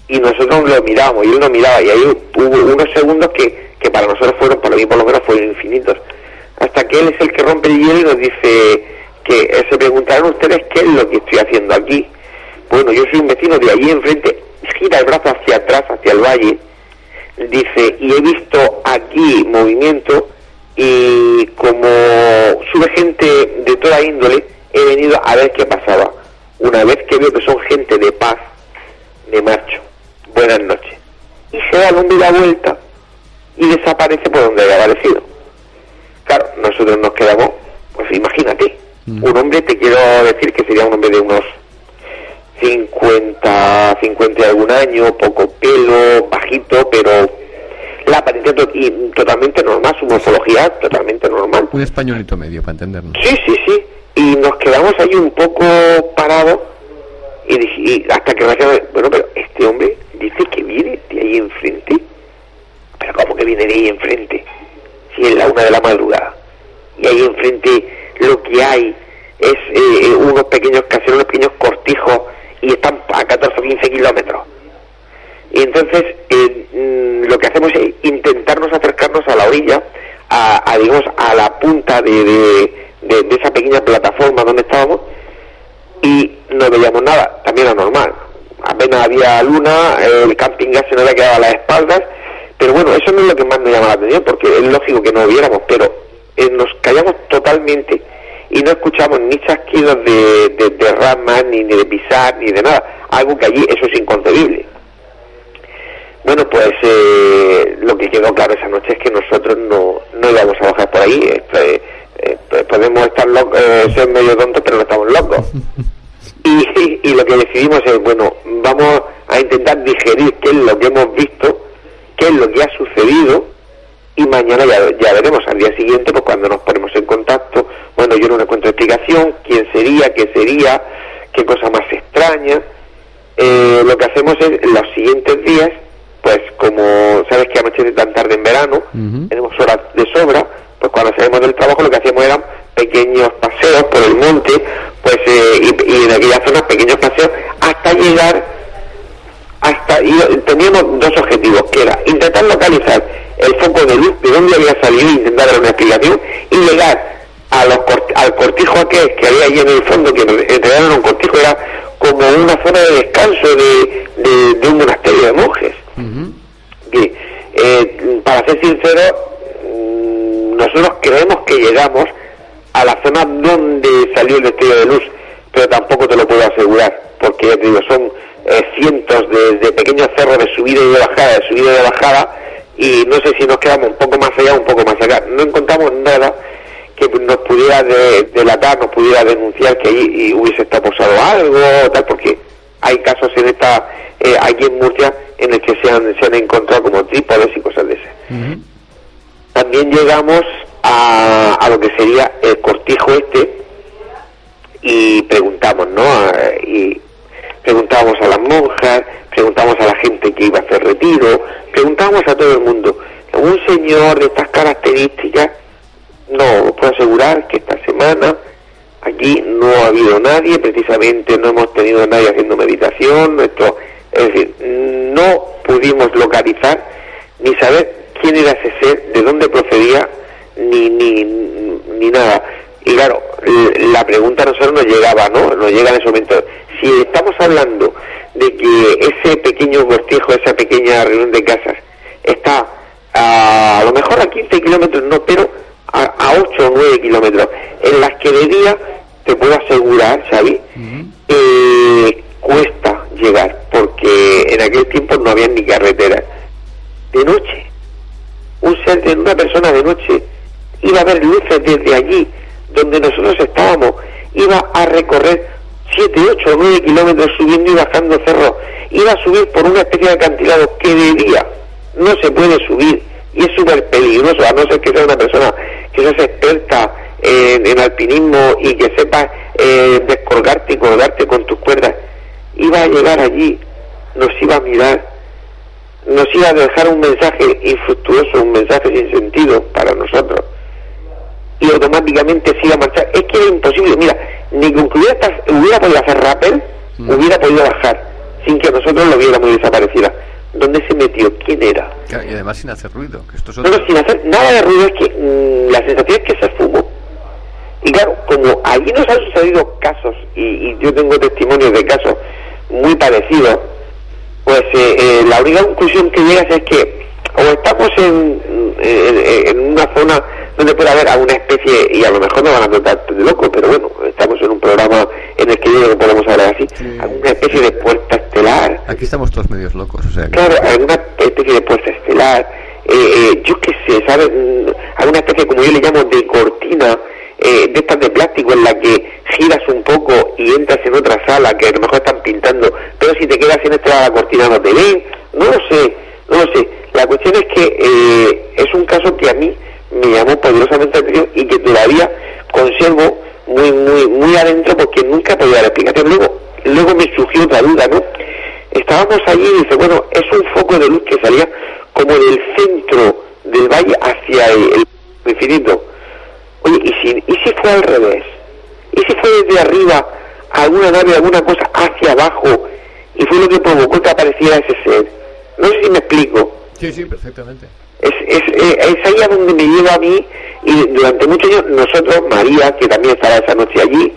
y nosotros lo mirábamos, y él nos miraba, y ahí hubo unos segundos que, que para nosotros fueron, para mí por lo menos, fueron infinitos. Hasta que él es el que rompe el hielo y nos dice que eh, se preguntarán ustedes qué es lo que estoy haciendo aquí. Bueno, yo soy un vecino de allí enfrente, gira el brazo hacia atrás, hacia el valle, dice, y he visto aquí movimiento y como sube gente de toda índole, he venido a ver qué pasaba. Una vez que veo que son gente de paz, me marcho. Buenas noches. Y se da el hombre la vuelta y desaparece por donde había aparecido. Claro, nosotros nos quedamos, pues imagínate, un hombre, te quiero decir que sería un hombre de unos 50, 50 y algún año, poco pelo, bajito, pero la apariencia to- y totalmente normal, su morfología totalmente normal. Un españolito medio, para entendernos. Sí, sí, sí. Y nos quedamos ahí un poco parados y, hasta que bueno, pero este hombre dice que viene de ahí enfrente. Pero ¿cómo que viene de ahí enfrente? Si es la una de la madrugada. Y ahí enfrente lo que hay es eh, unos pequeños caseros, unos pequeños cortijos y están a 14 o 15 kilómetros. Y entonces eh, mm, lo que hacemos es intentarnos acercarnos a la orilla, a, digamos, a la punta de, de- de- de esa pequeña plataforma donde estábamos y no veíamos nada, también era normal. Apenas había luna, el camping gas se nos había quedado a las espaldas, pero bueno, eso no es lo que más nos llama la atención, porque es lógico que no viéramos, pero eh, nos callamos totalmente y no escuchamos ni chasquidos de, de, de ramas, ni, ni de pisar, ni de nada. Algo que allí eso es inconcebible. Bueno, pues eh, lo que quedó claro esa noche es que nosotros no, no íbamos a bajar por ahí. Eh, pues podemos estar loc- eh, ser medio tontos, pero no estamos locos. Y, y lo que decidimos es, bueno, vamos a intentar digerir qué es lo que hemos visto, qué es lo que ha sucedido, y mañana ya, ya veremos. Al día siguiente, pues cuando nos ponemos en contacto, bueno, yo no encuentro explicación, quién sería, qué sería, qué cosa más extraña. Eh, lo que hacemos es, en los siguientes días, pues como sabes que anochece tan tarde en verano, tenemos horas de sobra, pues cuando salimos del trabajo lo que hacíamos eran pequeños paseos por el monte, pues eh, y, y en aquella zona pequeños paseos hasta llegar hasta y teníamos dos objetivos, que era intentar localizar el foco de luz de dónde había salido e intentar dar una explicación y llegar a los cort- al cortijo aquel que había allí en el fondo, que en realidad no era un cortijo, era como una zona de descanso de, de, de un monasterio de monjes. Eh, para ser sincero, mm, nosotros creemos que llegamos a la zona donde salió el destello de luz, pero tampoco te lo puedo asegurar, porque ya te digo, son eh, cientos de, de pequeños cerros de subida y de bajada, de subida y de bajada, y no sé si nos quedamos un poco más allá o un poco más acá. No encontramos nada que nos pudiera de- delatar, nos pudiera denunciar que allí hubiese estado posado algo o tal, porque hay casos en esta, eh, aquí en Murcia en el que se han, se han encontrado como trípodes y cosas de ese. También llegamos a, a lo que sería el cortijo este y preguntamos, ¿no? A- y preguntábamos a las monjas, preguntábamos a la gente que iba a hacer retiro, preguntábamos a todo el mundo. Un señor de estas características, no, os puedo asegurar que esta semana aquí no ha habido nadie, precisamente no hemos tenido a nadie haciendo meditación, nuestro, es decir, no pudimos localizar ni saber quién era ese ser, de dónde procedía, ni, ni, ni nada. Y claro, la pregunta a nosotros nos llegaba, ¿no? Nos llega en ese momento. Si estamos hablando de que ese pequeño cortijo, esa pequeña reunión de casas, está a, a lo mejor a 15 kilómetros, no, pero a, a 8 o 9 kilómetros, en las que de día, te puedo asegurar, Xavi, eh, cuesta llegar, porque en aquel tiempo no había ni carreteras. De noche, un ser de una persona de noche iba a ver luces desde allí, donde nosotros estábamos, iba a recorrer 7, 8 o 9 kilómetros subiendo y bajando cerros, iba a subir por una especie de acantilado que de no se puede subir y es súper peligroso, a no ser que sea una persona que seas experta en, en alpinismo y que sepa eh, descolgarte y colgarte con tus cuerdas. Iba a llegar allí, nos iba a mirar, nos iba a dejar un mensaje infructuoso, un mensaje sin sentido para nosotros. Y automáticamente se iba a marchar. Es que era imposible. Mira, ni que hubiera, hubiera podido hacer rappel, hubiera podido bajar, sin que nosotros lo viéramos desaparecida. ¿Dónde se metió? ¿Quién era? Y además sin hacer ruido, que esto es No, otro. no, sin hacer nada de ruido, es que mm, la sensación es que se fumó. Y claro, como allí nos han sucedido casos, y, y yo tengo testimonios de casos muy parecidos, pues eh, eh, la única conclusión que llegas es que o estamos en, en, en una zona donde puede haber alguna especie, y a lo mejor nos van a tratar de loco, pero bueno, estamos en un programa en el que yo que podemos hablar así, alguna especie de puerta estelar, Aquí estamos todos medios locos, o sea que... Claro, alguna especie de puerta estelar, eh, eh, yo qué sé, ¿sabes? Mm, Alguna especie, como yo le llamo, de cortina, eh, de estas de plástico, en la que giras un poco y entras en otra sala que a lo mejor están pintando, pero si te quedas en esta la cortina no te ven, no lo sé, no lo sé. La cuestión es que eh, es un caso que a mí me llamó poderosamente la atención y que todavía conservo muy, muy, muy adentro porque nunca podía dar explicación. Luego, luego me surgió otra duda, ¿no? estábamos allí y dice, bueno, es un foco de luz que salía como del centro del valle hacia el, infinito. Oye, ¿y si, ¿y si fue al revés? ¿Y si fue desde arriba alguna nave, alguna cosa hacia abajo y fue lo que provocó que apareciera ese ser? No sé si me explico. Sí, sí, perfectamente. Es, es, eh, es ahí a donde me lleva a mí y durante muchos años nosotros, María, que también estaba esa noche allí,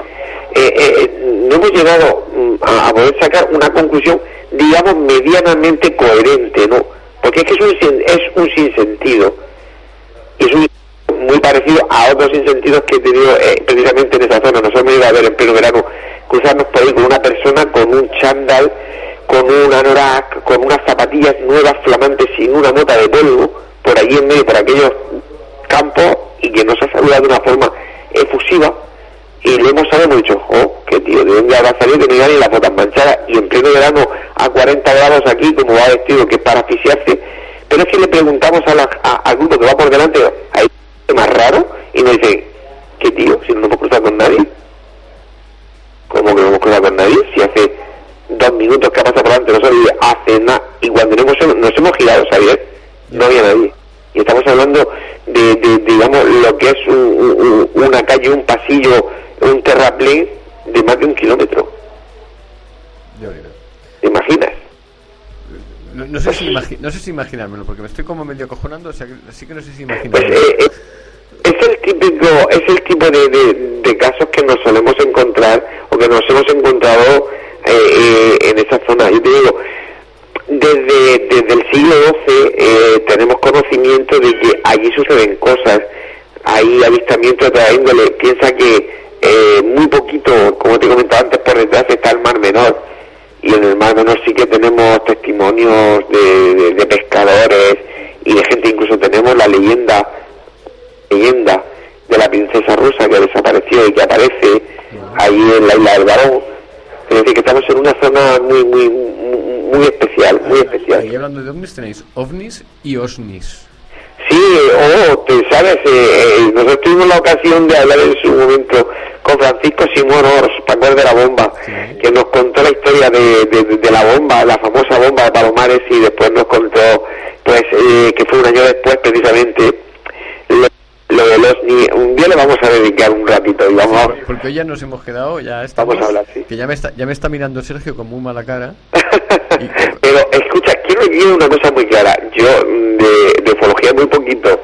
eh, eh, no hemos llegado mm, a, poder sacar una conclusión, digamos, medianamente coherente, ¿no? Porque es que es un, es un sinsentido. Es un muy parecido a otros sinsentidos que he tenido eh, precisamente en esa zona. Nosotros hemos ido a ver en pleno verano cruzarnos por ahí con una persona con un chándal, con un anorak, con unas zapatillas nuevas, flamantes, sin una nota de polvo, por allí en medio, por aquellos campos, y que nos ha saludado de una forma efusiva. Y le hemos sabido, hemos dicho, oh, qué tío, ¿de dónde habrá salido que no ni las botas manchadas? Y en pleno verano, a 40 grados aquí, como va vestido, que es para asfixiarse. Pero es que le preguntamos a la- al grupo que va por delante, ¿hay más raro? Y nos dice, ¿qué tío? Si no nos hemos cruzado con nadie. ¿Cómo que no hemos cruzado con nadie? Si hace dos minutos que ha pasado por delante nosotros y hace nada. Y cuando nos hemos, nos hemos girado, ¿sabías? No había nadie. Y estamos hablando de, de, digamos, lo que es un- un- un- una calle, un pasillo, un terraplén de más de un kilómetro. ¿Te imaginas? No, no sé si imagi- no sé si imaginármelo, porque me estoy como medio acojonando, o sea, que- así que no sé si Pues imaginármelo. eh, es el típico, es el tipo de, de- de casos que nos solemos encontrar o que nos hemos encontrado eh, eh, en esa zona. Yo te digo, desde, desde el siglo XII eh, tenemos conocimiento de que allí suceden cosas, hay avistamientos de otra índole. Piensa que eh, muy poquito, como te comentaba antes, por detrás está el Mar Menor. Y en el Mar Menor sí que tenemos testimonios de, de- de pescadores y de gente, incluso tenemos la leyenda leyenda de la princesa rusa que desapareció y que aparece ahí en la isla del Barón. Es decir, que estamos en una zona muy, muy, muy, muy especial, muy especial. Y hablando de ovnis tenéis ovnis y osnis. Sí, oh, te sabes, eh, eh, nosotros tuvimos la ocasión de hablar en su momento con Francisco Simón Ors, ¿te acuerdas de la bomba? Que nos contó la historia de, de- de la bomba, la famosa bomba de Palomares y después nos contó, pues, eh, que fue un año después precisamente, lo, lo de los ni Un día le vamos a dedicar un ratito y vamos a... Porque hoy ya nos hemos quedado, ya estamos... Vamos a hablar, sí. Que ya me está, ya me está mirando Sergio con muy mala cara. Pero escucha, quiero decir una cosa muy clara. Yo mm, de, ufología muy poquito.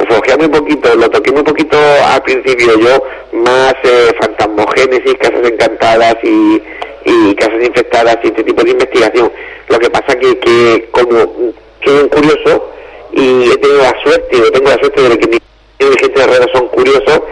Ufología muy poquito, lo toqué muy poquito al principio. Yo más eh, fantasmogénesis, casas encantadas y, casas infectadas y este tipo de investigación. Lo que pasa que, que como soy un curioso y he tenido la suerte, o tengo la suerte de que mis dirigentes de redes son curiosos,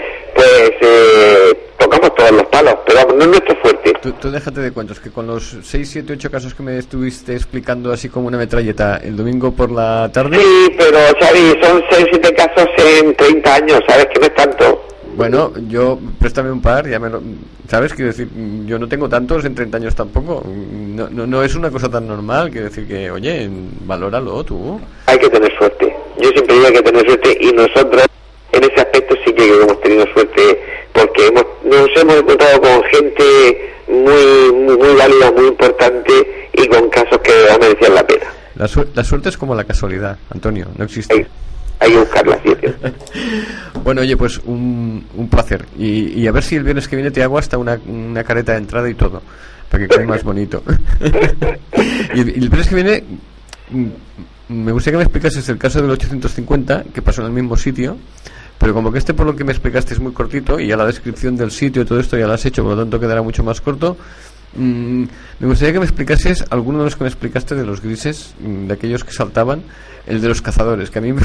pues eh, tocamos todos los palos, pero no es nuestro fuerte. Tú, tú déjate de cuentos, que con los 6, 7, 8 casos que me estuviste explicando así como una metralleta el domingo por la tarde... Sí, pero Xavi, son 6 7 casos en 30 años, ¿sabes? Que no es tanto. Bueno, yo, préstame un par, ya me lo... ¿Sabes? Quiero decir, yo no tengo tantos en 30 años tampoco. No, no, no es una cosa tan normal, quiero decir que, oye, valóralo tú. Hay que tener suerte. Yo siempre digo que hay que tener suerte y nosotros en ese aspecto sí que hemos tenido suerte porque hemos, nos hemos encontrado con gente muy, muy, muy válida, muy importante y con casos que merecido la pena. La, suer- la suerte es como la casualidad, Antonio, no existe. Hay que buscarla, sí. Bueno, oye, pues un, un placer. Y, y a ver si el viernes que viene te hago hasta una, una careta de entrada y todo, para que quede más bonito. y, el, y el viernes que viene mm, me gustaría que me explicases el caso del 850, que pasó en el mismo sitio, pero como que este por lo que me explicaste es muy cortito y ya la descripción del sitio y todo esto ya lo has hecho, por lo tanto quedará mucho más corto. Mm, me gustaría que me explicases alguno de los que me explicaste de los grises, mm, de aquellos que saltaban, el de los cazadores, que a mí me,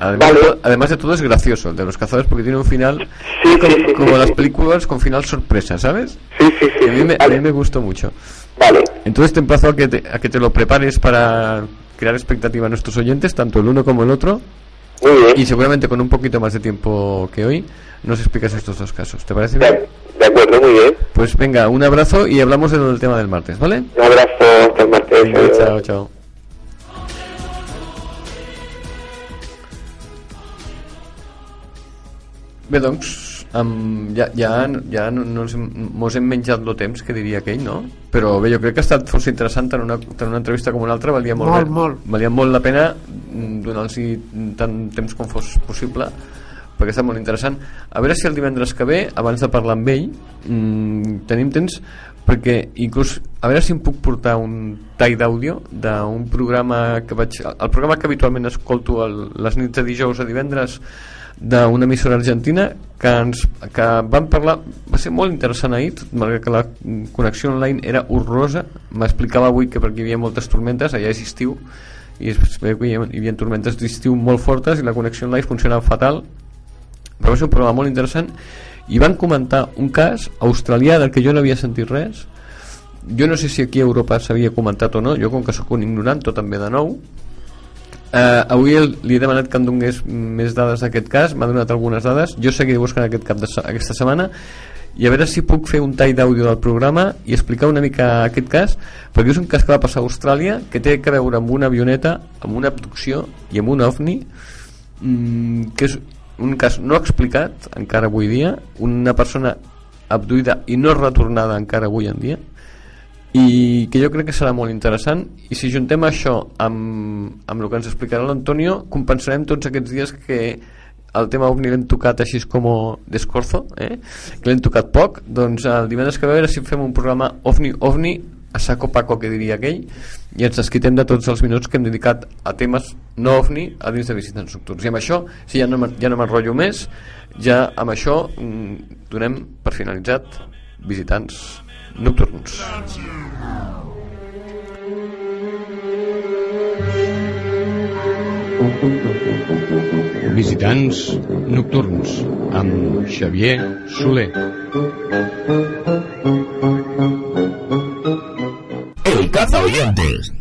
Además, de to- además de todo es gracioso el de los cazadores porque tiene un final como, como las películas con final sorpresa, ¿sabes? Sí, sí, sí. a, mí me, a mí me gustó mucho. Vale. Entonces te emplazo a que te, a que te lo prepares para crear expectativa a nuestros oyentes, tanto el uno como el otro. Y seguramente con un poquito más de tiempo que hoy nos explicas estos dos casos. ¿Te parece bien? De acuerdo, muy bien. Pues venga, un abrazo y hablamos del tema del martes, ¿vale? Un abrazo, hasta el martes. Venga, chao, chao. Bé, doncs, um, ja, ja, ja no, no ens hem, mos hem menjat el temps, que diria aquell, no? Però bé, jo crec que ha estat força interessant tant una, tant una entrevista com una altra, valia molt, Molt, bé- molt. valia molt la pena mm, donar-los tant temps com fos possible perquè està molt interessant a veure si el divendres que ve abans de parlar amb ell mm, tenim temps perquè inclús a veure si em puc portar un tall d'àudio d'un programa que vaig el programa que habitualment escolto el, les nits de dijous a divendres d'una emissora argentina que, ens, que van parlar va ser molt interessant ahir malgrat que la connexió online era horrorosa. M'explicava avui que perquè hi havia moltes tormentes allà és estiu i es veu que hi havia, tormentes d'estiu molt fortes i la connexió online funcionava fatal. Però va ser un programa molt interessant i van comentar un cas australià del que jo no havia sentit res. Jo no sé si aquí a Europa s'havia comentat o no jo com que sóc un ignorant ve de nou Uh, avui li he demanat que em donés més dades d'aquest cas, m'ha donat algunes dades. Jo seguiré buscant aquest cap de, aquesta setmana i a veure si puc fer un tall d'àudio del programa i explicar una mica aquest cas perquè és un cas que va passar a Austràlia que té que veure amb una avioneta amb una abducció i amb un ovni mm, que és un cas no explicat encara avui dia. Una persona abduïda i no retornada encara avui en dia i que jo crec que serà molt interessant i si juntem això amb, amb el que ens explicarà l'Antonio compensarem tots aquests dies que el tema OVNI l'hem tocat així com d'escorzo eh? que l'hem tocat poc doncs el divendres que ve a veure si fem un programa OVNI OVNI a saco paco que diria aquell i ens desquitem de tots els minuts que hem dedicat a temes no OVNI a dins de visitants nocturns i amb això, si ja no, ja no m'enrotllo més ja amb això mm, donem per finalitzat visitants nocturns Visitants nocturns amb Xavier Soler. El caza oyentes.